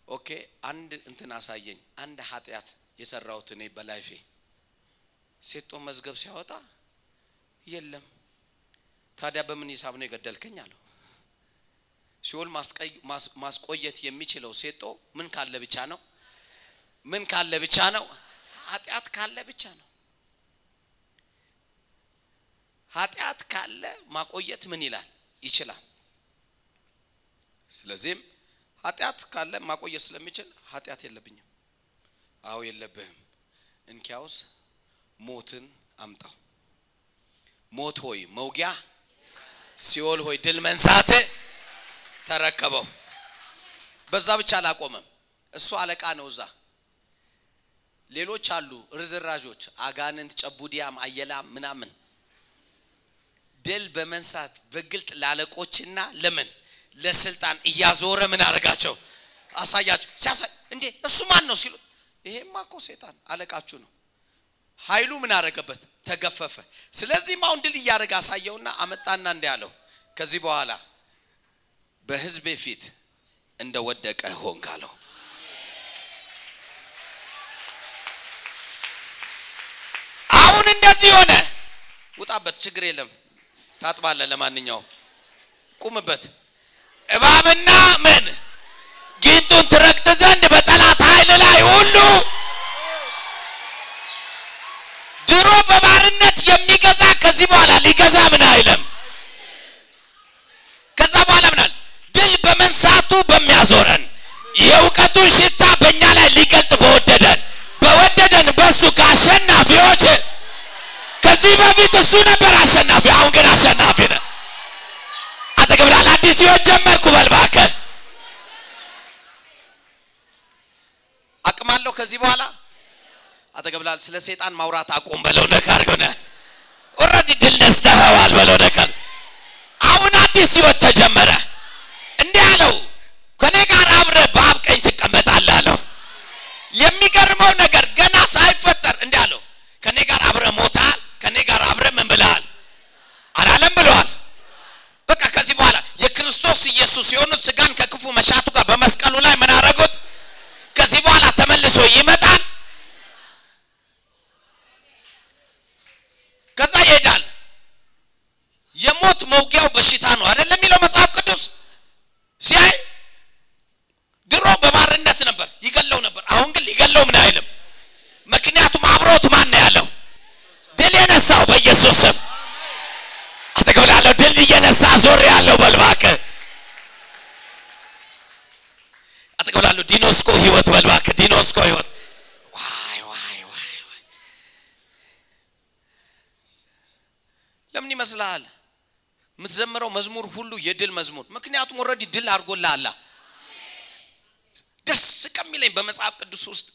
okay አንድ እንትን አሳየኝ። አንድ ኃጢአት የሰራሁት እኔ በ life ኤ ሴጣን መዝገብ ሲያወጣ የለም። ታዲያ በምን ሂሳብ ነው የገደልከኝ አለው። ሲኦል ማስቆየት የሚችለው ሴጦ ምን ካለ ብቻ ነው? ምን ካለ ብቻ ነው? ኃጢአት ካለ ብቻ ነው። ኃጢአት ካለ ማቆየት ምን ይላል ይችላል። ስለዚህም ኃጢአት ካለ ማቆየት ስለሚችል ኃጢአት የለብኝም። አዎ የለብህም። እንኪያውስ ሞትን አምጣው። ሞት ሆይ መውጊያ፣ ሲኦል ሆይ ድል መንሳት ተረከበው። በዛ ብቻ አላቆመም። እሱ አለቃ ነው። እዛ ሌሎች አሉ ርዝራዦች፣ አጋንንት፣ ጨቡዲያም፣ አየላም ምናምን ድል በመንሳት በግልጥ ላለቆችና ለምን ለስልጣን እያዞረ ምን አደረጋቸው አሳያቸው። ሲያሳይ እንዴ እሱ ማን ነው ሲሉ ይሄማ እኮ ሴጣን አለቃችሁ ነው። ኃይሉ ምን አደረገበት ተገፈፈ። ስለዚህም አሁን ድል እያደረገ አሳየውና አመጣና እንዲህ አለው ከዚህ በኋላ በህዝቤ ፊት እንደወደቀ ሆንክ አለው። አሁን እንደዚህ ሆነ። ውጣበት፣ ችግር የለም ታጥባለ። ለማንኛውም ቁምበት። እባብና ምን ጊንጡን ትረግጥ ዘንድ በጠላት ኃይል ላይ ሁሉ ድሮ በባርነት የሚገዛ ከዚህ በኋላ ሊገዛ ምን አይለም። ከዛ በኋላ ምናል ድል በመንሳቱ በሚያዞረን የእውቀቱን ሽታ ከዚህ በፊት እሱ ነበር አሸናፊ፣ አሁን ግን አሸናፊ ነን። አጠገብ ላለ አዲስ ህይወት ጀመርኩ በል እባክህ። አቅማለሁ ከዚህ በኋላ አጠገብ ስለ ሰይጣን ማውራት አቁም በለው። ነካ አድርገው ነህ already ድል ነስተኸዋል በለው። ነካ አሁን አዲስ ህይወት ተጀመረ። እንዲህ አለው ከኔ ጋር አብረ በአብ ቀኝ ትቀመጣለህ አለው። የሚገርመው ነገር ገና ሳይፈጠር እንዲህ አለው ከኔ ጋር አብረ ሞታል፣ ከኔ ጋር አብረ ምን ብለሃል አላለም ብለዋል። በቃ ከዚህ በኋላ የክርስቶስ ኢየሱስ የሆኑት ስጋን ከክፉ መሻቱ ጋር በመስቀሉ ላይ ምን አደረጉት? ከዚህ በኋላ ተመልሶ ይመጣል። ከዛ ይሄዳል። የሞት መውጊያው በሽታ ነው አይደለም የሚለው መጽሐፍ ቅዱስ ሲያይ ድሮ በባርነት ነበር ይገለው ነበር። አሁን ግን ሊገለው ምን አይልም። ምክንያቱም አብሮት ማን ነው ያለው? ድል የነሳው በኢየሱስ ስም አጠገብ ላለው ድል እየነሳ ዞር ያለው በልባክ አጠገብ ላለው ጊኖስኮ ህይወት በልባክ ጊኖስኮ ህይወት why why why why ለምን ይመስልሃል የምትዘምረው መዝሙር ሁሉ የድል መዝሙር። ምክንያቱም already ድል አድርጎልሃል። ደስ ከሚለኝ በመጽሐፍ ቅዱስ ውስጥ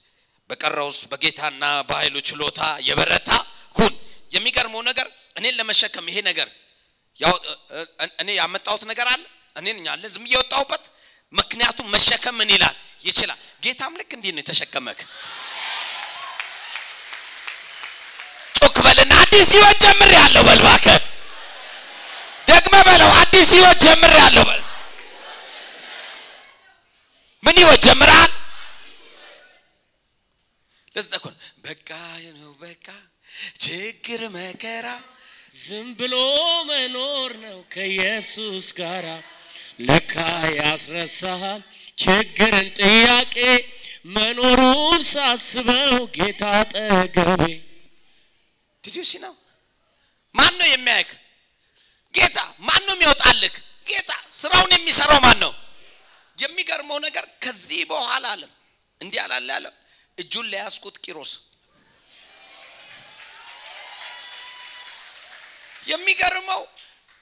በቀረውስ በጌታና በኃይሉ ችሎታ የበረታ ሁን። የሚገርመው ነገር እኔን ለመሸከም ይሄ ነገር እኔ ያመጣሁት ነገር አለ። እኔን አለ ዝም እየወጣሁበት ምክንያቱም መሸከም ምን ይላል? ይችላል። ጌታም ልክ እንዲህ ነው የተሸከመክ። ጮክ በልና አዲስ ህይወት ጀምር ያለው በልባከ በለው አዲስ ህይወት ጀምር ያለው በል። ምን ህይወት ጀምራል ለዛ በቃ ነው በቃ ችግር መከራ ዝም ብሎ መኖር ነው ከኢየሱስ ጋር ለካ ያስረሳሃል ችግርን ጥያቄ መኖሩን ሳስበው ጌታ ጠገቤ ዲዲሲ ነው ማን ነው የሚያይክ ጌታ ማን ነው የሚወጣልክ ጌታ ስራውን የሚሰራው ማን ነው የሚገርመው ነገር ከዚህ በኋላ አለም እንዲህ አላለ ያለው እጁን ለያዝኩት ቂሮስ። የሚገርመው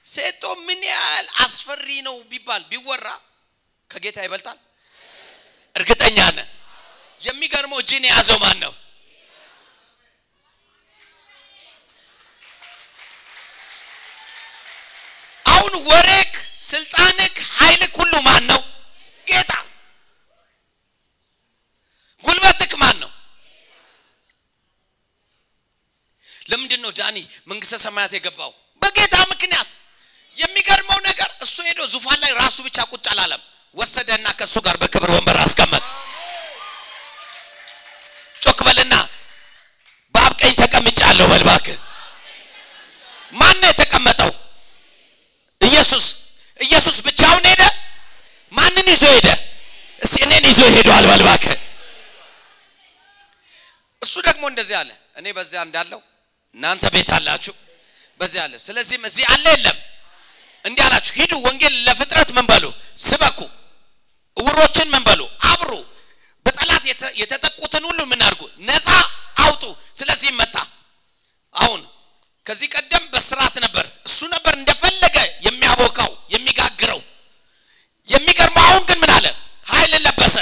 ሴቶ ምን ያህል አስፈሪ ነው ቢባል ቢወራ ከጌታ ይበልጣል? እርግጠኛ ነን የሚገርመው እጅን የያዘው ማን ነው አሁን ወሬክ ስልጣንክ ኃይልክ ሁሉ ማን ነው ጌታ። ጉልበትክ ማን ነው ለምንድን ነው ዳኒ መንግስተ ሰማያት የገባው? በጌታ ምክንያት። የሚገርመው ነገር እሱ ሄዶ ዙፋን ላይ ራሱ ብቻ ቁጭ አላለም። ወሰደና ከእሱ ጋር በክብር ወንበር አስቀመጥ ጮክ በልና በአብ ቀኝ ተቀምጫለሁ በልባክ ማን ነው የተቀመጠው ኢየሱስ ኢየሱስ ብቻውን ሄደ ማንን ይዞ ሄደ። እስቲ እኔን ይዞ ሄደዋል በልባክ እሱ ደግሞ እንደዚህ አለ። እኔ በዚያ እንዳለው እናንተ ቤት አላችሁ በዚህ አለ። ስለዚህም እዚህ አለ የለም። እንዲህ አላችሁ ሂዱ ወንጌል ለፍጥረት ምን በሉ? ስበኩ። እውሮችን ምን በሉ? አብሩ። በጠላት የተጠቁትን ሁሉ ምን አድርጉ? ነፃ አውጡ። ስለዚህ መጣ። አሁን ከዚህ ቀደም በስርዓት ነበር። እሱ ነበር እንደፈለገ የሚያቦካው የሚገርመው አሁን ግን ምን አለ? ኃይል ለበሰ።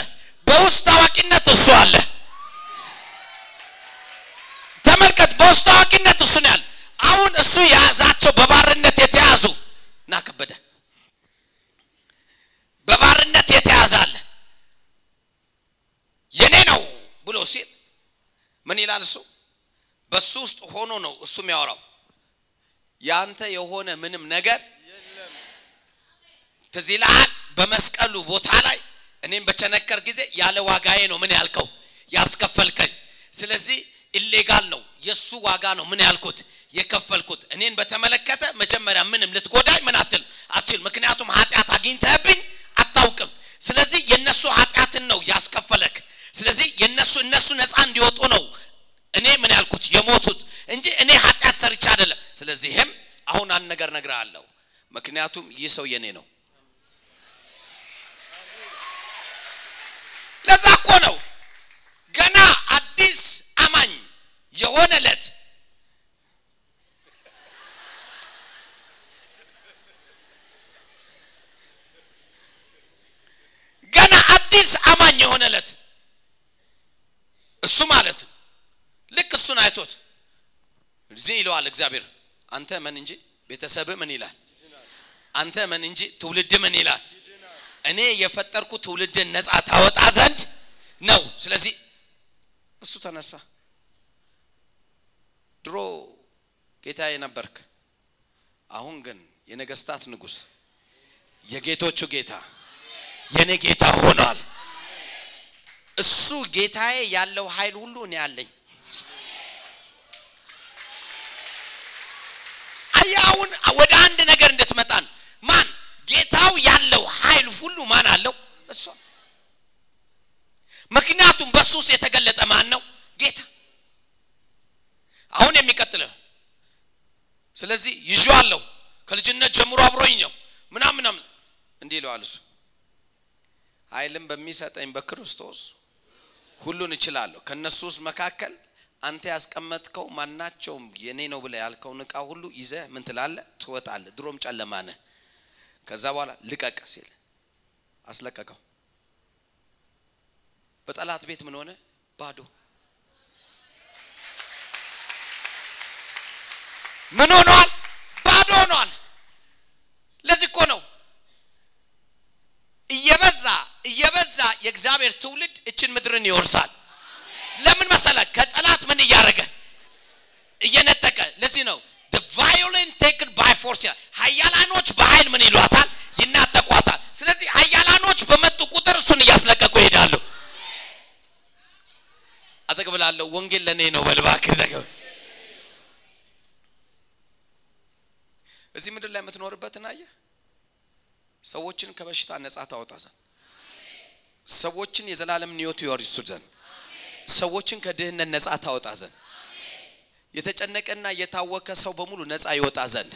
በውስጥ አዋቂነት እሱ አለ። ተመልከት በውስጥ አዋቂነት እሱ ነው ያለ። አሁን እሱ የያዛቸው በባርነት የተያዙ እና ከበደ በባርነት የተያዘ አለ። የኔ ነው ብሎ ሲል ምን ይላል እሱ? በሱ ውስጥ ሆኖ ነው እሱ የሚያወራው። ያንተ የሆነ ምንም ነገር ትዝ ይልሃል? በመስቀሉ ቦታ ላይ እኔም በቸነከር ጊዜ ያለ ዋጋዬ ነው ምን ያልከው? ያስከፈልከኝ። ስለዚህ illegal ነው የእሱ ዋጋ ነው ምን ያልኩት? የከፈልኩት። እኔን በተመለከተ መጀመሪያ ምንም ልትጎዳኝ ምን አትል? አትችል። ምክንያቱም ኃጢአት አግኝተህብኝ አታውቅም። ስለዚህ የእነሱ ኃጢአትን ነው ያስከፈለክ። ስለዚህ የነሱ እነሱ ነፃ እንዲወጡ ነው እኔ ምን ያልኩት? የሞቱት እንጂ እኔ ኃጢአት ሰርቻ አይደለም። ስለዚህም አሁን አንድ ነገር ነግርሃለሁ ምክንያቱም ይህ ሰው የኔ ነው ለዛ እኮ ነው ገና አዲስ አማኝ የሆነ ለት ገና አዲስ አማኝ የሆነ ለት እሱ ማለት ልክ እሱን አይቶት እዚህ ይለዋል እግዚአብሔር። አንተ ምን እንጂ ቤተሰብ ምን ይላል? አንተ ምን እንጂ ትውልድ ምን ይላል እኔ የፈጠርኩ ትውልድን ነፃ ታወጣ ዘንድ ነው። ስለዚህ እሱ ተነሳ። ድሮ ጌታዬ ነበርክ። አሁን ግን የነገስታት ንጉስ የጌቶቹ ጌታ የኔ ጌታ ሆኗል። እሱ ጌታዬ ያለው ኃይል ሁሉ እኔ አለኝ። አያውን ወደ አንድ ነገር እንድትመጣ ነው ማን? ጌታው ያለው ኃይል ሁሉ ማን አለው? እሷ። ምክንያቱም በሱ ውስጥ የተገለጠ ማን ነው? ጌታ። አሁን የሚቀጥለው። ስለዚህ ይዤዋለሁ። ከልጅነት ጀምሮ አብሮኝ ነው። ምናም ምናምን። እንዲህ ይለዋል እሱ። ኃይልም በሚሰጠኝ በክርስቶስ ሁሉን እችላለሁ። ከእነሱ ውስጥ መካከል አንተ ያስቀመጥከው ማናቸውም የኔ ነው ብለ ያልከውን እቃ ሁሉ ይዘ ምን ትላለ ትወጣለ ድሮም ጨለማ ነህ ከዛ በኋላ ልቀቅ ሲል አስለቀቀው። በጠላት ቤት ምን ሆነ? ባዶ። ምን ሆኗል? ባዶ ሆኗል። ለዚህ እኮ ነው እየበዛ እየበዛ የእግዚአብሔር ትውልድ እችን ምድርን ይወርሳል። ለምን መሰለ ከጠላት ምን እያደረገ? እየነጠቀ። ለዚህ ነው violent taken by force ይላል። ሀያላኖች በኃይል ምን ይሏታል? ይናጠቋታል። ስለዚህ ሀያላኖች በመጡ ቁጥር እሱን እያስለቀቁ ይሄዳሉ። አጠቅብላለሁ። ወንጌል ለእኔ ነው በልባክር ነገር እዚህ ምድር ላይ የምትኖርበትን አየህ ሰዎችን ከበሽታ ነጻ ታወጣ ዘንድ። ሰዎችን የዘላለምን ህይወት ይወርሱ ዘንድ። ሰዎችን ከድህነት ነጻ ታወጣ ዘንድ የተጨነቀና የታወከ ሰው በሙሉ ነጻ ይወጣ ዘንድ።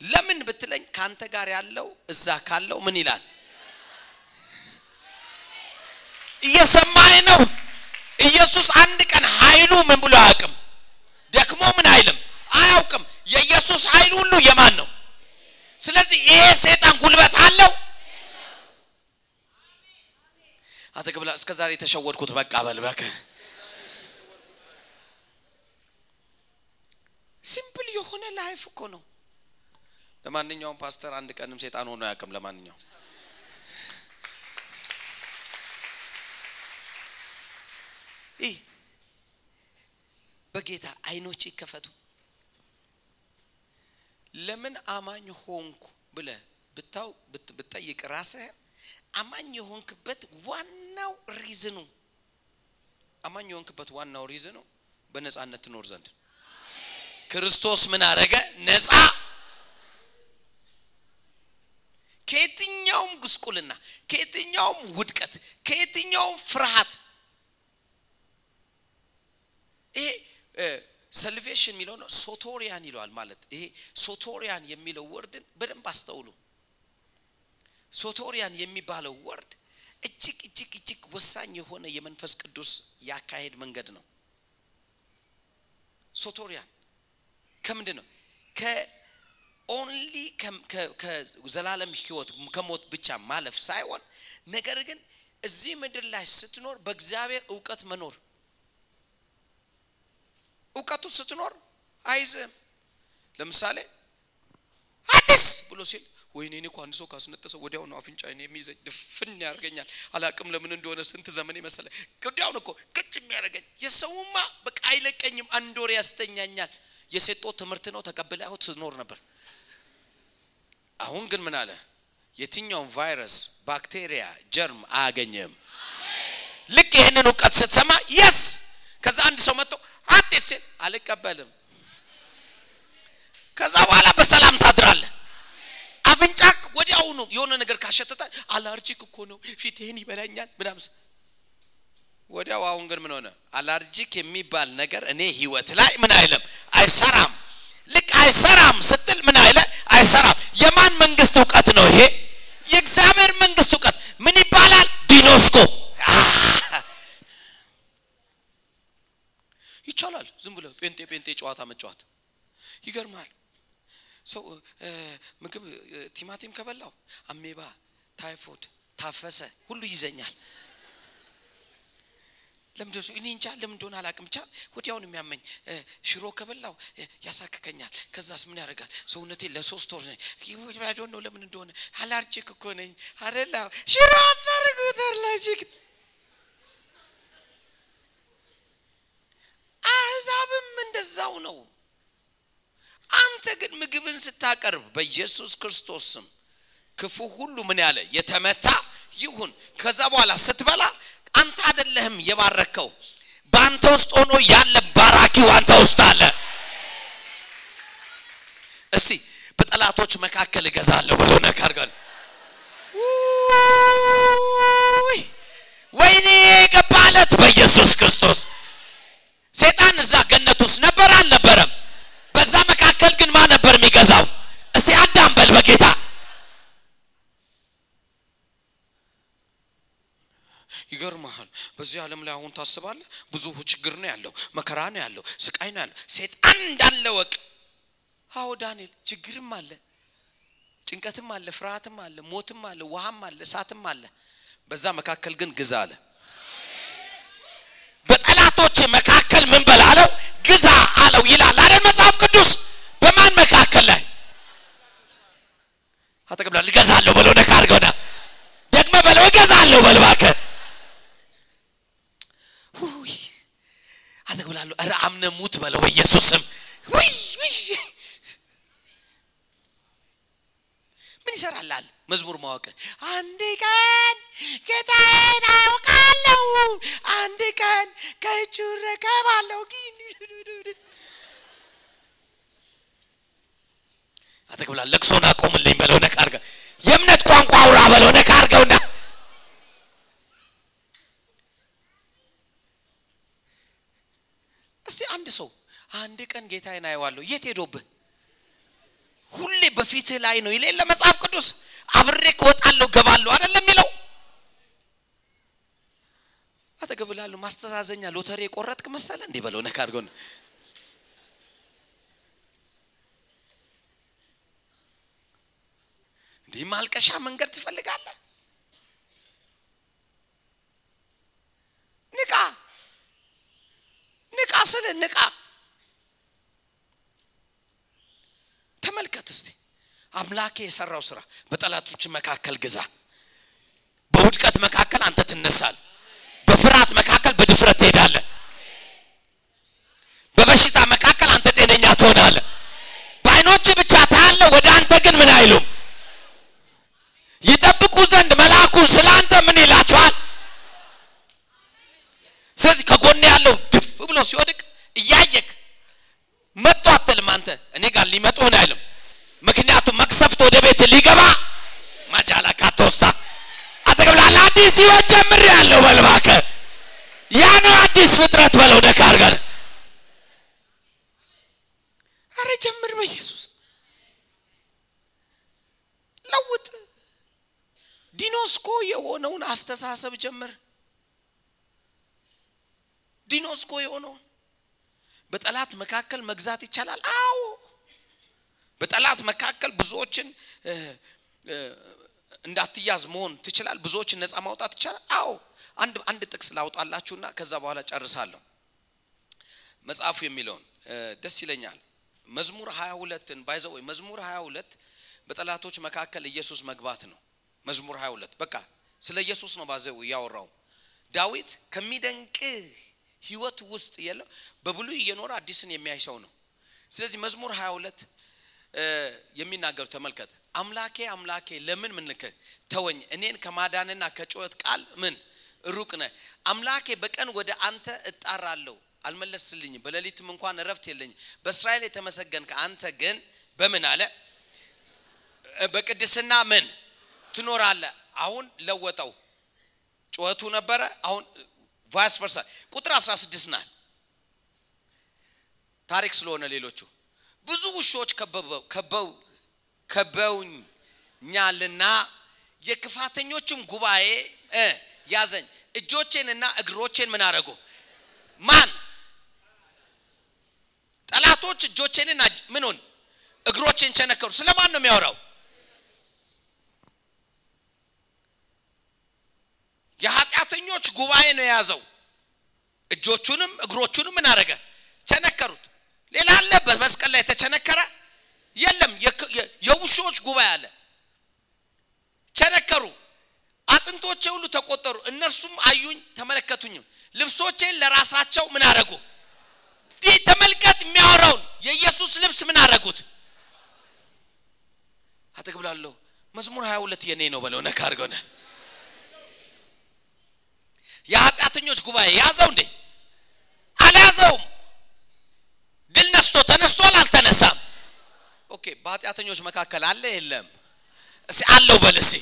ለምን ብትለኝ ካንተ ጋር ያለው እዛ ካለው ምን ይላል? እየሰማኝ ነው? ኢየሱስ አንድ ቀን ኃይሉ ምን ብሎ አያውቅም? ደክሞ ምን አይልም? አያውቅም። የኢየሱስ ኃይል ሁሉ የማን ነው? ስለዚህ ይሄ ሰይጣን ጉልበት አለው? አተግብላ እስከ ዛሬ የተሸወድኩት በቃ በል በከ simple የሆነ life እኮ ነው። ለማንኛውም ፓስተር አንድ ቀንም ሴጣን ሆኖ አያውቅም ለማንኛውም። ይህ በጌታ አይኖች ይከፈቱ። ለምን አማኝ ሆንኩ ብለ ብታው ብትጠይቅ ራስህ አማኝ የሆንክበት ዋናው reason ኡ አማኝ የሆንክበት ዋናው reason ኡ በነፃነት ትኖር ዘንድ ክርስቶስ ምን አረገ? ነፃ ከየትኛውም ጉስቁልና ከየትኛውም ውድቀት ከየትኛውም ፍርሃት ይሄ salvation የሚለው ነው። ሶቶሪያን ይለዋል ማለት። ይሄ ሶቶሪያን የሚለው word ን በደንብ አስተውሉ። ሶቶሪያን የሚባለው word እጅግ እጅግ እጅግ ወሳኝ የሆነ የመንፈስ ቅዱስ ያካሄድ መንገድ ነው። ሶቶሪያን ከምንድን ነው? ከ only ከዘላለም ህይወት ከሞት ብቻ ማለፍ ሳይሆን ነገር ግን እዚህ ምድር ላይ ስትኖር በእግዚአብሔር እውቀት መኖር። እውቀቱ ስትኖር አይዝም ለምሳሌ አዲስ ብሎ ሲል ወይኔ እኔ አንድ ሰው ካስነጠሰ ወዲያው ነው አፍንጫዬን የሚይዘኝ ድፍን ያደርገኛል። አላቅም ለምን እንደሆነ ስንት ዘመን መሰለ ወዲያውን እኮ ቅጭ የሚያደርገኝ የሰውማ በቃ አይለቀኝም አንድ ወር ያስተኛኛል የሴጦ ትምህርት ነው? ተቀብለው ትኖር ነበር። አሁን ግን ምን አለ? የትኛውን ቫይረስ ባክቴሪያ ጀርም አያገኝም ልክ ይህንን እውቀት ስትሰማ የስ! ከዛ አንድ ሰው መጥቶ አዲስ ሲል አልቀበልም። ከዛ በኋላ በሰላም ታድራለህ። አፍንጫክ ወዲያውኑ የሆነ ነገር ካሸተተ allergic እኮ ነው ፊትህን ይበላኛል ምናምን ወዲያው አሁን ግን ምን ሆነ? allergic የሚባል ነገር እኔ ህይወት ላይ ምን አይለም አይሰራም። ልክ አይሰራም ስትል ምን አይለ? አይሰራም። የማን መንግስት እውቀት ነው ይሄ? የእግዚአብሔር መንግስት እውቀት። ምን ይባላል? ጊኖስኮ ይቻላል። ዝም ብለ ጴንጤ ጴንጤ ጨዋታ መጫወት። ይገርማል። ሰው ምግብ ቲማቲም ከበላው አሜባ ታይፎድ ታፈሰ ሁሉ ይዘኛል ለምንድን እኔ እንጃ ለምን እንደሆነ አላቅም ብቻ ወዲያውን የሚያመኝ። ሽሮ ከበላው ያሳክከኛል። ከዛስ ምን ያደርጋል? ሰውነቴ ለሶስት ወር ነው። ለምን እንደሆነ? allergic እኮ ነኝ። አደላ ሽሮ አታርጉት allergic አህዛብም እንደዛው ነው። አንተ ግን ምግብን ስታቀርብ በኢየሱስ ክርስቶስ ስም ክፉ ሁሉ ምን ያለ? የተመታ ይሁን። ከዛ በኋላ ስትበላ አንተ አይደለህም የባረከው። በአንተ ውስጥ ሆኖ ያለ ባራኪው አንተ ውስጥ አለ። እስቲ በጠላቶች መካከል እገዛለሁ ብሎ ነካርጋል ወይኔ የገባለት በኢየሱስ ክርስቶስ! ሴጣን እዛ ገነት ውስጥ ነበር አልነበረም? በዛ መካከል ግን ማን ነበር የሚገዛው? እስቲ አዳም በል በጌታ በዚህ ዓለም ላይ አሁን ታስባለ ብዙ ችግር ነው ያለው መከራ ነው ያለው ስቃይ ነው ያለው። ሴጣን እንዳለ ወቅ አዎ ዳንኤል ችግርም አለ ጭንቀትም አለ ፍርሃትም አለ ሞትም አለ ውሃም አለ እሳትም አለ። በዛ መካከል ግን ግዛ አለ። በጠላቶች መካከል ምን በላለው ግዛ አለው ይላል አይደል መጽሐፍ ቅዱስ በማን መካከል ላይ አጠቅብላ ልገዛለሁ በለው ነካ አድርገውና ደግመ በለው እገዛለሁ በል እባክህ አጠቅብላለሁ ኧረ አምነ ሙት በለው በኢየሱስም ምን ይሰራላል መዝሙር ማወቅ። አንድ ቀን ጌታዬን አውቃለሁ አንድ ቀን ከእጁ ረከባለሁ አጠቅብላ ለቅሶን አቆምልኝ በለው ነካ የእምነት ቋንቋ አውራ በለው ነካ እስቲ አንድ ሰው አንድ ቀን ጌታዬን አየዋለሁ። የት ሄዶብህ? ሁሌ በፊትህ ላይ ነው። የሌለ መጽሐፍ ቅዱስ አብሬ ከወጣለሁ ገባለሁ አይደለም የሚለው? አጠገብላለሁ ማስተዛዘኛ ሎተሪ የቆረጥክ መሰለ እንዲህ በለው ነካ እንዲህ ማልቀሻ መንገድ ትፈልጋለህ? ንቃ! ንቃ ስል ንቃ! ተመልከት እስቲ አምላኬ የሰራው ስራ በጠላቶች መካከል ግዛ። በውድቀት መካከል አንተ ትነሳል በፍርሃት መካከል በድፍረት ትሄዳለ በበሽታ መካከል አንተ ጤነኛ ትሆናለ በአይኖች ብቻ ታያለ ወደ አንተ ግን ምን አይሉም ይጠብቁ ዘንድ መልአኩን ስለ አንተ ምን ይላቸዋል ስለዚህ ከጎን ያለው ድፍ ብሎ ሲወድቅ እያየክ መጡ አትልም አንተ እኔ ጋር ሊመጡ ምን አይልም ምክንያቱም መቅሰፍት ወደ ቤት ሊገባ ማጃላ ካቶሳ አጠገብላለ አዲስ ህይወት ጀምር ያለው በልባከ ያ ነው አዲስ ፍጥረት በለው ነካ አርገን አረ ጀምር በኢየሱስ ለውጥ ዲኖስኮ አስተሳሰብ ጀምር ዲኖስኮ የሆነውን በጠላት መካከል መግዛት ይቻላል? አዎ። በጠላት መካከል ብዙዎችን እንዳትያዝ መሆን ትችላል ብዙዎችን ነፃ ማውጣት ይቻላል? አዎ። አንድ አንድ ጥቅስ ላውጣላችሁና ከዛ በኋላ ጨርሳለሁ። መጽሐፉ የሚለውን ደስ ይለኛል። መዝሙር 22ን ባይዘው ወይ መዝሙር 22 በጠላቶች መካከል ኢየሱስ መግባት ነው። መዝሙር 22 በቃ ስለ ኢየሱስ ነው ባዘው ያወራው። ዳዊት ከሚደንቅ ህይወት ውስጥ የለው በብሉይ እየኖረ አዲስን የሚያይ ሰው ነው። ስለዚህ መዝሙር 22 የሚናገሩ ተመልከት። አምላኬ አምላኬ ለምን ምን ልክ ተወኝ፣ እኔን ከማዳንና ከጩኸት ቃል ምን ሩቅ ነህ። አምላኬ በቀን ወደ አንተ እጣራለሁ አልመለስልኝም፣ በሌሊትም እንኳን እረፍት የለኝም። በእስራኤል የተመሰገንክ አንተ ግን በምን አለ በቅድስና ምን ትኖራለህ። አሁን ለወጠው። ጩኸቱ ነበረ፣ አሁን ቫይስ ቨርሳ ቁጥር 16 ናል ታሪክ ስለሆነ ሌሎቹ ብዙ ውሾች ከበው ከበውኛልና የክፋተኞችም ጉባኤ ያዘኝ። እጆቼንና እግሮቼን ምን አረጉ? ማን ጠላቶች እጆቼንና ምኑን እግሮቼን ቸነከሩ። ስለማን ነው የሚያወራው? የኃጢአተኞች ጉባኤ ነው የያዘው። እጆቹንም እግሮቹንም ምን አረገ? ቸነከሩት። ሌላ አለበት መስቀል ላይ የተቸነከረ የለም። የውሾች ጉባኤ አለ። ቸነከሩ። አጥንቶቼ ሁሉ ተቆጠሩ። እነርሱም አዩኝ ተመለከቱኝም። ልብሶቼን ለራሳቸው ምን አረጉ? ተመልከት፣ የሚያወራውን የኢየሱስ ልብስ ምን አረጉት? አጠገብህ ላለው። መዝሙር 22 የኔ ነው በለው። ነካ አድርገው የኃጢአተኞች ጉባኤ ያዘው እንዴ? አልያዘውም። ድል ነስቶ ተነስቷል? አልተነሳም? okay። በኃጢአተኞች መካከል አለ የለም? እስኪ አለው በል እስኪ።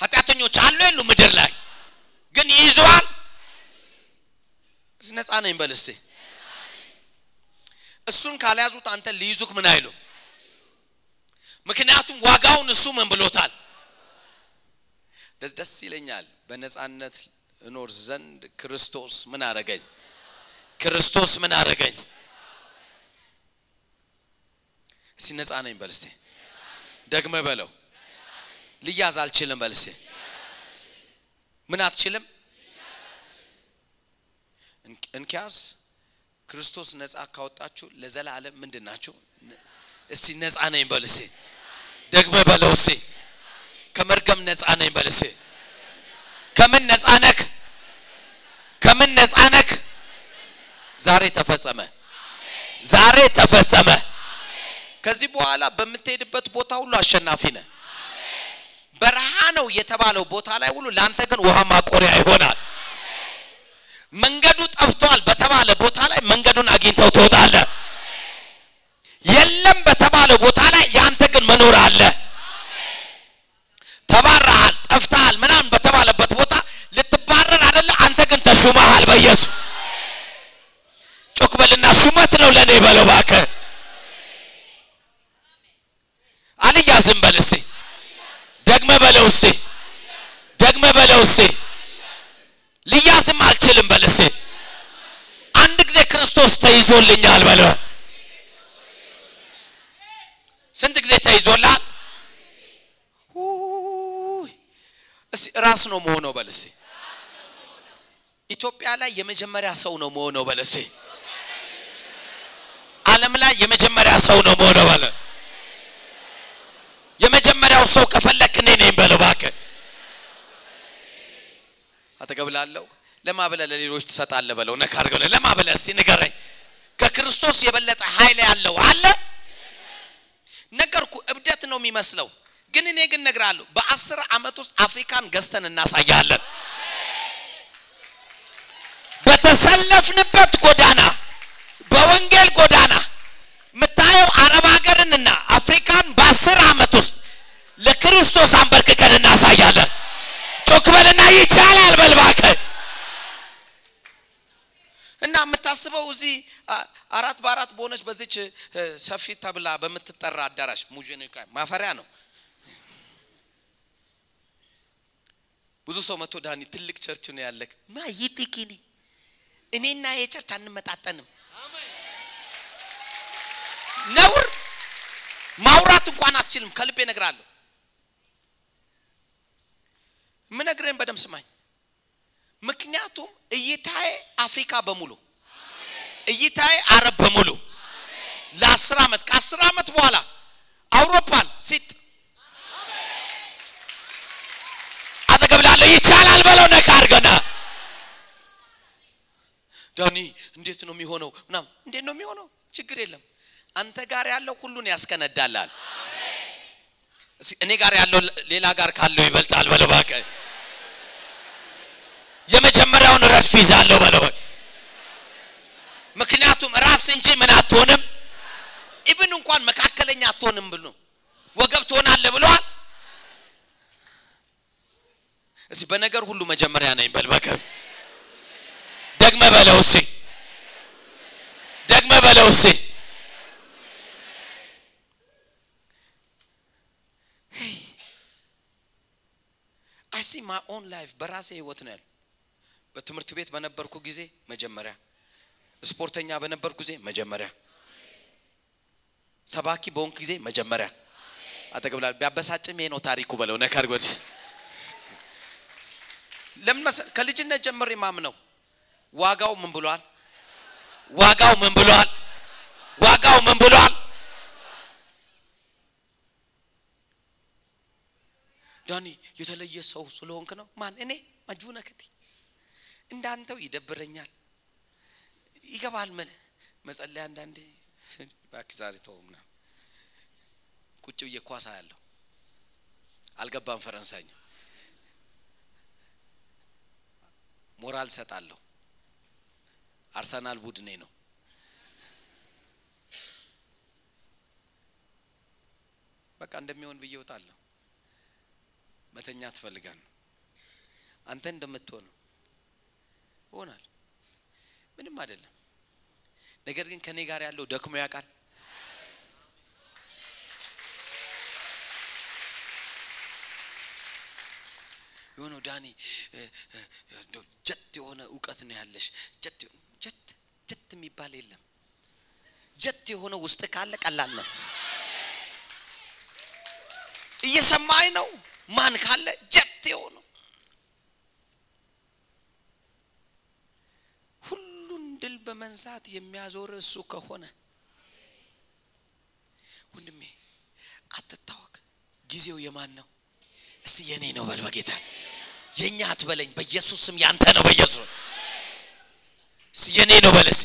ኃጢአተኞች አሉ የሉ? ምድር ላይ ግን ይይዘዋል? ነፃ ነኝ በል እስኪ። እሱን ካልያዙት አንተ ሊይዙክ ምን አይሉ። ምክንያቱም ዋጋውን እሱ ምን ብሎታል? ደስ ደስ ይለኛል በነፃነት እኖር ዘንድ ክርስቶስ ምን አረገኝ? ክርስቶስ ምን አረገኝ? እስቲ ነፃ ነኝ በል እስቲ። ደግመ በለው። ልያዝ አልችልም በል እስቲ። ምን አትችልም? እንኪያስ ክርስቶስ ነፃ ካወጣችሁ ለዘላለም ምንድን ናችሁ? እስቲ ነፃ ነኝ በል እስቲ። ደግመ በለው እስቲ። ከመርገም ነፃ ነኝ በል እስቲ። ከምን ነፃ ነክ? ከምን ነፃ ነክ? ዛሬ ተፈጸመ። ዛሬ ተፈጸመ። ከዚህ በኋላ በምትሄድበት ቦታ ሁሉ አሸናፊ ነህ። በረሃ ነው የተባለው ቦታ ላይ ሁሉ ለአንተ ግን ውሃ ማቆሪያ ይሆናል። መንገዱ ጠፍቷል በተባለ ቦታ ላይ መንገዱን አግኝተው ትወጣለህ። የለም በተባለ ቦታ ላይ የአንተ ግን መኖር አለ። ተባረሃል፣ ጠፍተሃል ምናምን በተባለበት ቦታ ልትባረር አይደለ? አንተ ግን ተሹመሃል በኢየሱስ ጮክ በልና ሹመት ነው ለእኔ በለው እባክህ። አልያዝም በል እስቲ። ደግመ በለው እስቲ። ደግመ በለው እስቲ። ልያዝም አልችልም በል እስቲ። አንድ ጊዜ ክርስቶስ ተይዞልኛል በለው። ስንት ጊዜ ተይዞላል? እስቲ ራስ ነው መሆነው እስቲ። ኢትዮጵያ ላይ የመጀመሪያ ሰው ነው መሆነው እስቲ። ዓለም ላይ የመጀመሪያ ሰው ነው መሆነው በለ። የመጀመሪያው ሰው ከፈለክ እኔ ነኝ በለው እባክህ። ለማ ብለህ ለሌሎች ትሰጣለህ በለው። ነካ አድርገው ለማ ንገረኝ። ከክርስቶስ የበለጠ ኃይል ያለው አለ? ነገርኩ። እብደት ነው የሚመስለው፣ ግን እኔ ግን እነግርሃለሁ በአስር ዓመት ውስጥ አፍሪካን ገዝተን እናሳያለን። በተሰለፍንበት ጎዳና በወንጌል ጎዳና የምታየው አረብ ሀገርንና አፍሪካን በአስር ዓመት ውስጥ ለክርስቶስ አንበርክከን እናሳያለን። ጮክ ይቻላል በል እባክህ። እና የምታስበው እዚህ አራት በአራት በሆነች በዚች ሰፊ ተብላ በምትጠራ አዳራሽ ሙዚየም ማፈሪያ ነው። ብዙ ሰው መቶ ዳኒ ትልቅ church ነው ያለክ ማ ይቢኪኒ እኔና የ church አንመጣጠንም። ነውር ማውራት እንኳን አትችልም። ከልቤ እነግርሃለሁ። ምነግርህን በደምብ ስማኝ። ምክንያቱም እይታዬ አፍሪካ በሙሉ እይታዬ አረብ በሙሉ ለአስር ዓመት ከአስር ዓመት በኋላ አውሮፓን ሲጥ አጠገብ ላለው ይቻላል በለው ነካ አድርገና። ዳኒ እንዴት ነው የሚሆነው? ምናምን። እንዴት ነው የሚሆነው? ችግር የለም። አንተ ጋር ያለው ሁሉን ያስከነዳላል እኔ ጋር ያለው ሌላ ጋር ካለው ይበልጣል በለው እባክህ። የመጀመሪያውን ረድፍ ይዛለሁ በለው ምክንያቱም ራስ እንጂ ምን አትሆንም? even እንኳን መካከለኛ አትሆንም ብሎ ወገብ ትሆናለህ ብለዋል እስቲ በነገር ሁሉ መጀመሪያ ነኝ በል በከብ ደግመ በለው እስቲ። ደግመ በለው እስቲ። I see my own life በራሴ ህይወት ነው ያለው። በትምህርት ቤት በነበርኩ ጊዜ መጀመሪያ ስፖርተኛ በነበርኩ ጊዜ መጀመሪያ ሰባኪ በሆንክ ጊዜ መጀመሪያ። አጠገብላ ቢያበሳጭም ይሄ ነው ታሪኩ በለው ነካር ለምን ከልጅነት ጀምሬ ማምነው ዋጋው ምን ብሏል? ዋጋው ምን ብሏል? ዋጋው ምን ብሏል? ዳኒ የተለየ ሰው ስለሆንክ ነው? ማን? እኔ? ማጁነ ከቲ እንዳንተው ይደብረኛል። ይገባል መለ መጸለይ አንዳንዴ እባክህ ዛሬ ቁጭ ብዬ ኳሳ ያለው አልገባም ፈረንሳይኛ ሞራል ሰጣለሁ አርሰናል ቡድኔ ነው። በቃ እንደሚሆን ብዬ እወጣለሁ። መተኛ ትፈልጋል አንተ እንደምትሆነው ይሆናል። ምንም አይደለም። ነገር ግን ከኔ ጋር ያለው ደክሞ ያውቃል የሆነው ዳኒ ጀት የሆነ እውቀት ነው ያለሽ። ጀት ጀት የሚባል የለም። ጀት የሆነ ውስጥ ካለ ቀላል ነው። እየሰማኝ ነው? ማን ካለ ጀት የሆነው? ሁሉን ድል በመንሳት የሚያዞር እሱ ከሆነ ወንድሜ አትታወቅ ጊዜው የማን ነው? እስቲ የኔ ነው በል በጌታ የኛ አትበለኝ በኢየሱስ ስም ያንተ ነው በኢየሱስ። የኔ ነው እስቲ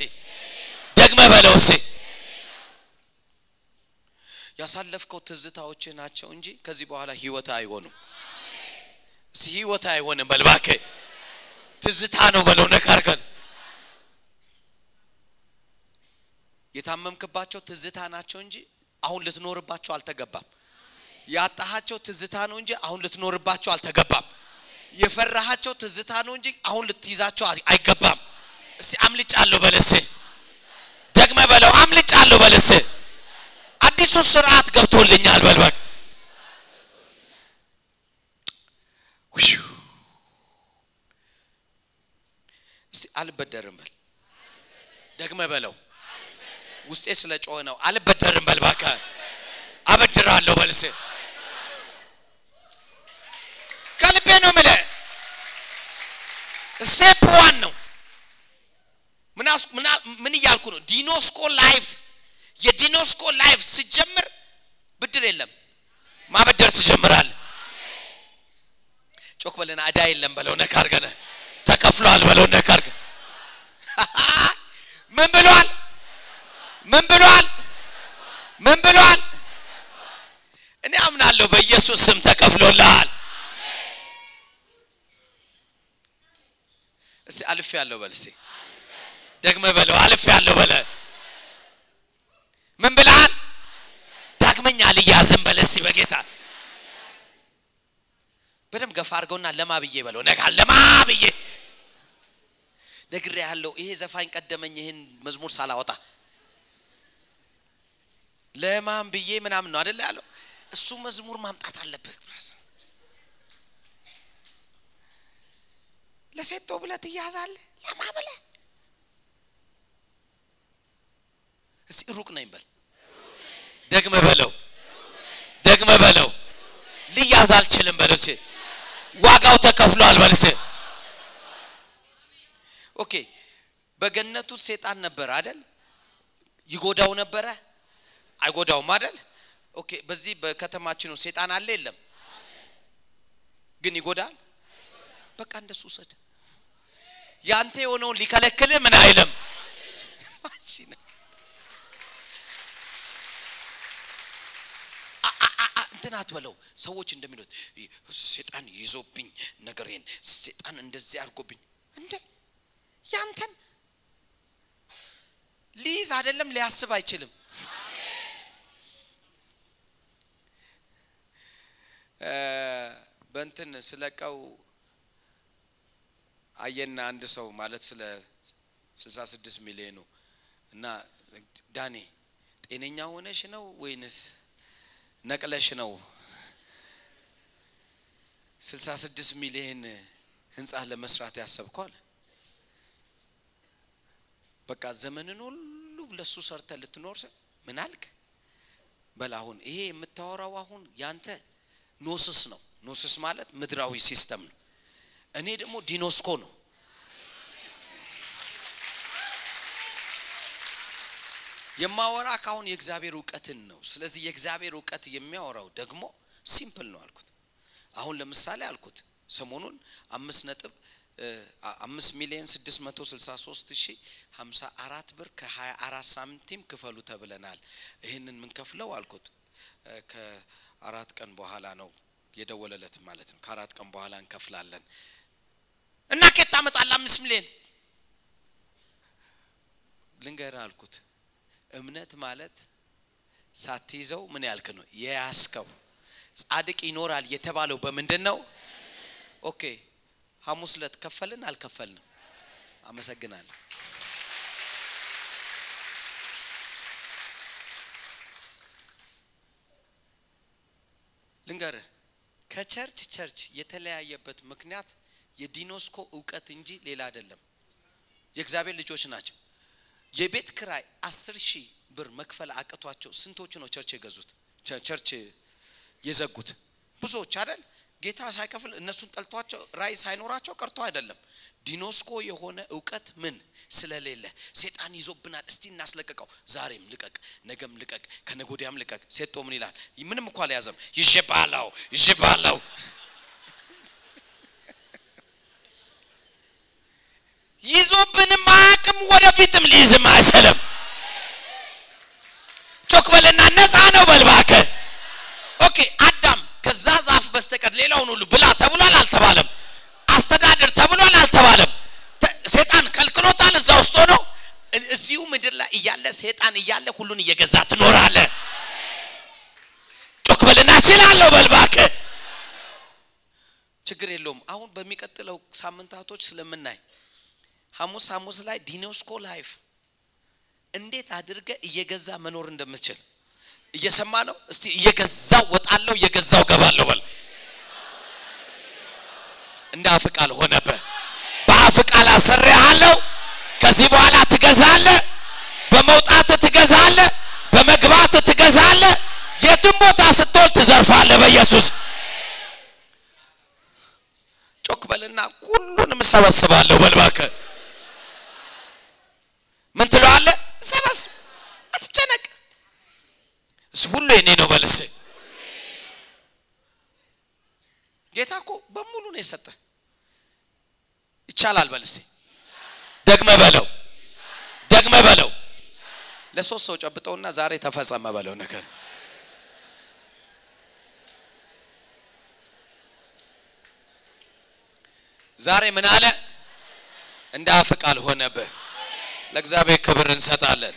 ደግመ በለው እስቲ ያሳለፍከው ትዝታዎች ናቸው እንጂ ከዚህ በኋላ ህይወት አይሆኑም። ህይወት አይሆንም በል እባክህ። ትዝታ ነው በለው ነካርከን የታመምክባቸው ትዝታ ናቸው እንጂ አሁን ልትኖርባቸው አልተገባም። ያጣሃቸው ትዝታ ነው እንጂ አሁን ልትኖርባቸው አልተገባም የፈራሃቸው ትዝታ ነው እንጂ አሁን ልትይዛቸው አይ- አይገባም። እስቲ አምልጫለሁ በለስ ደግመ በለው አምልጫለሁ በለስ አዲሱ ስርዓት ገብቶልኛል በልበቅ እስቲ አልበደርም በል። ደግመ በለው። ውስጤ ስለ ጮኸ ነው። አልበደርም በል እባክህ። አበድራለሁ በልስ ከልቤ ነው ምለ step one ነው። ምን እያልኩ ነው? ጊኖስኮ life። የጊኖስኮ life ስጀምር ብድር የለም። ማበደር ትጀምራል ጮክ በለና እዳ የለም በለው ነካ ተከፍሏል በለው ነካ ምን ብሏል? ምን ብሏል? ምን ብሏል? እኔ አምናለሁ በኢየሱስ ስም ያለው በል እስቲ። ደግመ በለው አልፍ ያለው በለ። ምን ብልሃል ዳግመኛ አልያዝም በለ እስቲ በጌታ። በደንብ ገፋ አድርገውና ለማ ብዬ በለው ነጋ ለማ ብዬ። ነግሬ ያለው ይሄ ዘፋኝ ቀደመኝ ይህን መዝሙር ሳላወጣ። ለማን ብዬ ምናምን ነው አደለ ያለው? እሱ መዝሙር ማምጣት አለብህ ብራዘር ለሴቶ ብለህ ትያዛለህ ለማ ብለህ እስቲ ሩቅ ነኝ በል ደግመ በለው ደግመ በለው ልያዝ አልችልም በለው ዋጋው ተከፍሏል በል ኦኬ በገነቱ ሴጣን ነበር አይደል ይጎዳው ነበረ አይጎዳውም አይደል? okay። በዚህ በከተማችን ሴጣን አለ የለም? ግን ይጎዳል። በቃ እንደሱ ውሰድ። ያንተ የሆነውን ሊከለክልህ ምን አይልም። እንትን አትበለው። ሰዎች እንደሚሉት ሴጣን ይዞብኝ ነገሬን ሴጣን እንደዚህ አድርጎብኝ እንደ ያንተን ሊይዝ አይደለም ሊያስብ አይችልም። በእንትን ስለቀው አየና አንድ ሰው ማለት ስለ 66 ሚሊዮኑ እና ዳኔ ጤነኛ ሆነሽ ነው ወይንስ ነቅለሽ ነው 66 ሚሊዮን ህንፃ ለመስራት አለ። በቃ ዘመንን ሁሉ ለሱ ሰርተህ ልትኖር ምን አልክ? በል ይሄ የምታወራው አሁን ያንተ ኖሲስ ነው። ኖሲስ ማለት ምድራዊ system ነው። እኔ ደግሞ ጊኖስኮ ነው። የማወራው አሁን የእግዚአብሔር እውቀትን ነው። ስለዚህ የእግዚአብሔር እውቀት የሚያወራው ደግሞ simple ነው አልኩት። አሁን ለምሳሌ አልኩት ሰሞኑን አምስት ነጥብ አምስት ሚሊዮን ስድስት መቶ ስልሳ ሶስት ሺ ሀምሳ አራት ብር ከሀያ አራት ሳንቲም ክፈሉ ተብለናል። ይህንን የምንከፍለው አልኩት ከአራት ቀን በኋላ ነው የደወለለት ማለት ነው። ከአራት ቀን በኋላ እንከፍላለን እና ኬት ታመጣለህ አምስት ሚሊዮን ልንገርህ አልኩት። እምነት ማለት ሳትይዘው ምን ያልክ ነው የያዝከው። ጻድቅ ይኖራል የተባለው በምንድን ነው? okay ሐሙስ ዕለት ከፈልን አልከፈልንም? አመሰግናለሁ። ልንገርህ ከ church church የተለያየበት ምክንያት የ ጊኖስኮ እውቀት እንጂ ሌላ አይደለም። የእግዚአብሔር ልጆች ናቸው። የቤት ክራይ አስር ሺህ ብር መክፈል አቅቷቸው ስንቶቹ ነው church የገዙት church የዘጉት? ብዙዎች አይደል? ጌታ ሳይከፍል እነሱን ጠልቷቸው ራዕይ ሳይኖራቸው ቀርቶ አይደለም። ጊኖስኮ የሆነ እውቀት ምን ስለሌለ ሴጣን ይዞብናል። እስቲ እናስለቀቀው። ዛሬም ልቀቅ፣ ነገም ልቀቅ፣ ከነጎዲያም ልቀቅ። ሴጦ ምን ይላል? ምንም እኳ አልያዘም። ይሽባላው ይሽባላው ይዞብንም አያውቅም፣ ወደፊትም ሊይዝም አይችልም። ጮክ በልና ነፃ ነው በልባክ okay አዳም ከዛ ዛፍ በስተቀር ሌላውን ሁሉ ብላ ተብሏል አልተባለም? አስተዳደር ተብሏል አልተባለም? ሴጣን ከልክሎታል። እዛ ውስጥ ሆኖ እዚሁ ምድር ላይ እያለ ሴጣን እያለ ሁሉን እየገዛ ትኖራለ። ጮክ በልና እችላለሁ በልባክ ችግር የለውም። አሁን በሚቀጥለው ሳምንታቶች ስለምናይ ሐሙስ ሐሙስ ላይ ጊኖስኮ life እንዴት አድርገ እየገዛ መኖር እንደምትችል እየሰማ ነው። እስቲ እየገዛው ወጣለሁ፣ እየገዛው ገባለሁ በል። እንደ አፍ ቃል ሆነብህ። በአፍ ቃል አሰሬሃለሁ። ከዚህ በኋላ ትገዛለህ፣ በመውጣት ትገዛለህ፣ በመግባት ትገዛለህ። የትም ቦታ ስትወል ትዘርፋለህ በኢየሱስ ጮክ በልና ሁሉንም እሰበስባለሁ በል እባክህ። ምን ሰበስብ፣ አትጨነቅ። እሱ ሁሉ የኔ ነው በልስ። ጌታ እኮ በሙሉ ነው የሰጠ። ይቻላል በልስ። ደግመ በለው፣ ደግመ በለው። ለሶስት ሰው ጨብጠውና ዛሬ ተፈጸመ በለው ነገር ዛሬ ምን አለ? እንደ አፍ ቃል ሆነብህ። ለእግዚአብሔር ክብር እንሰጣለን።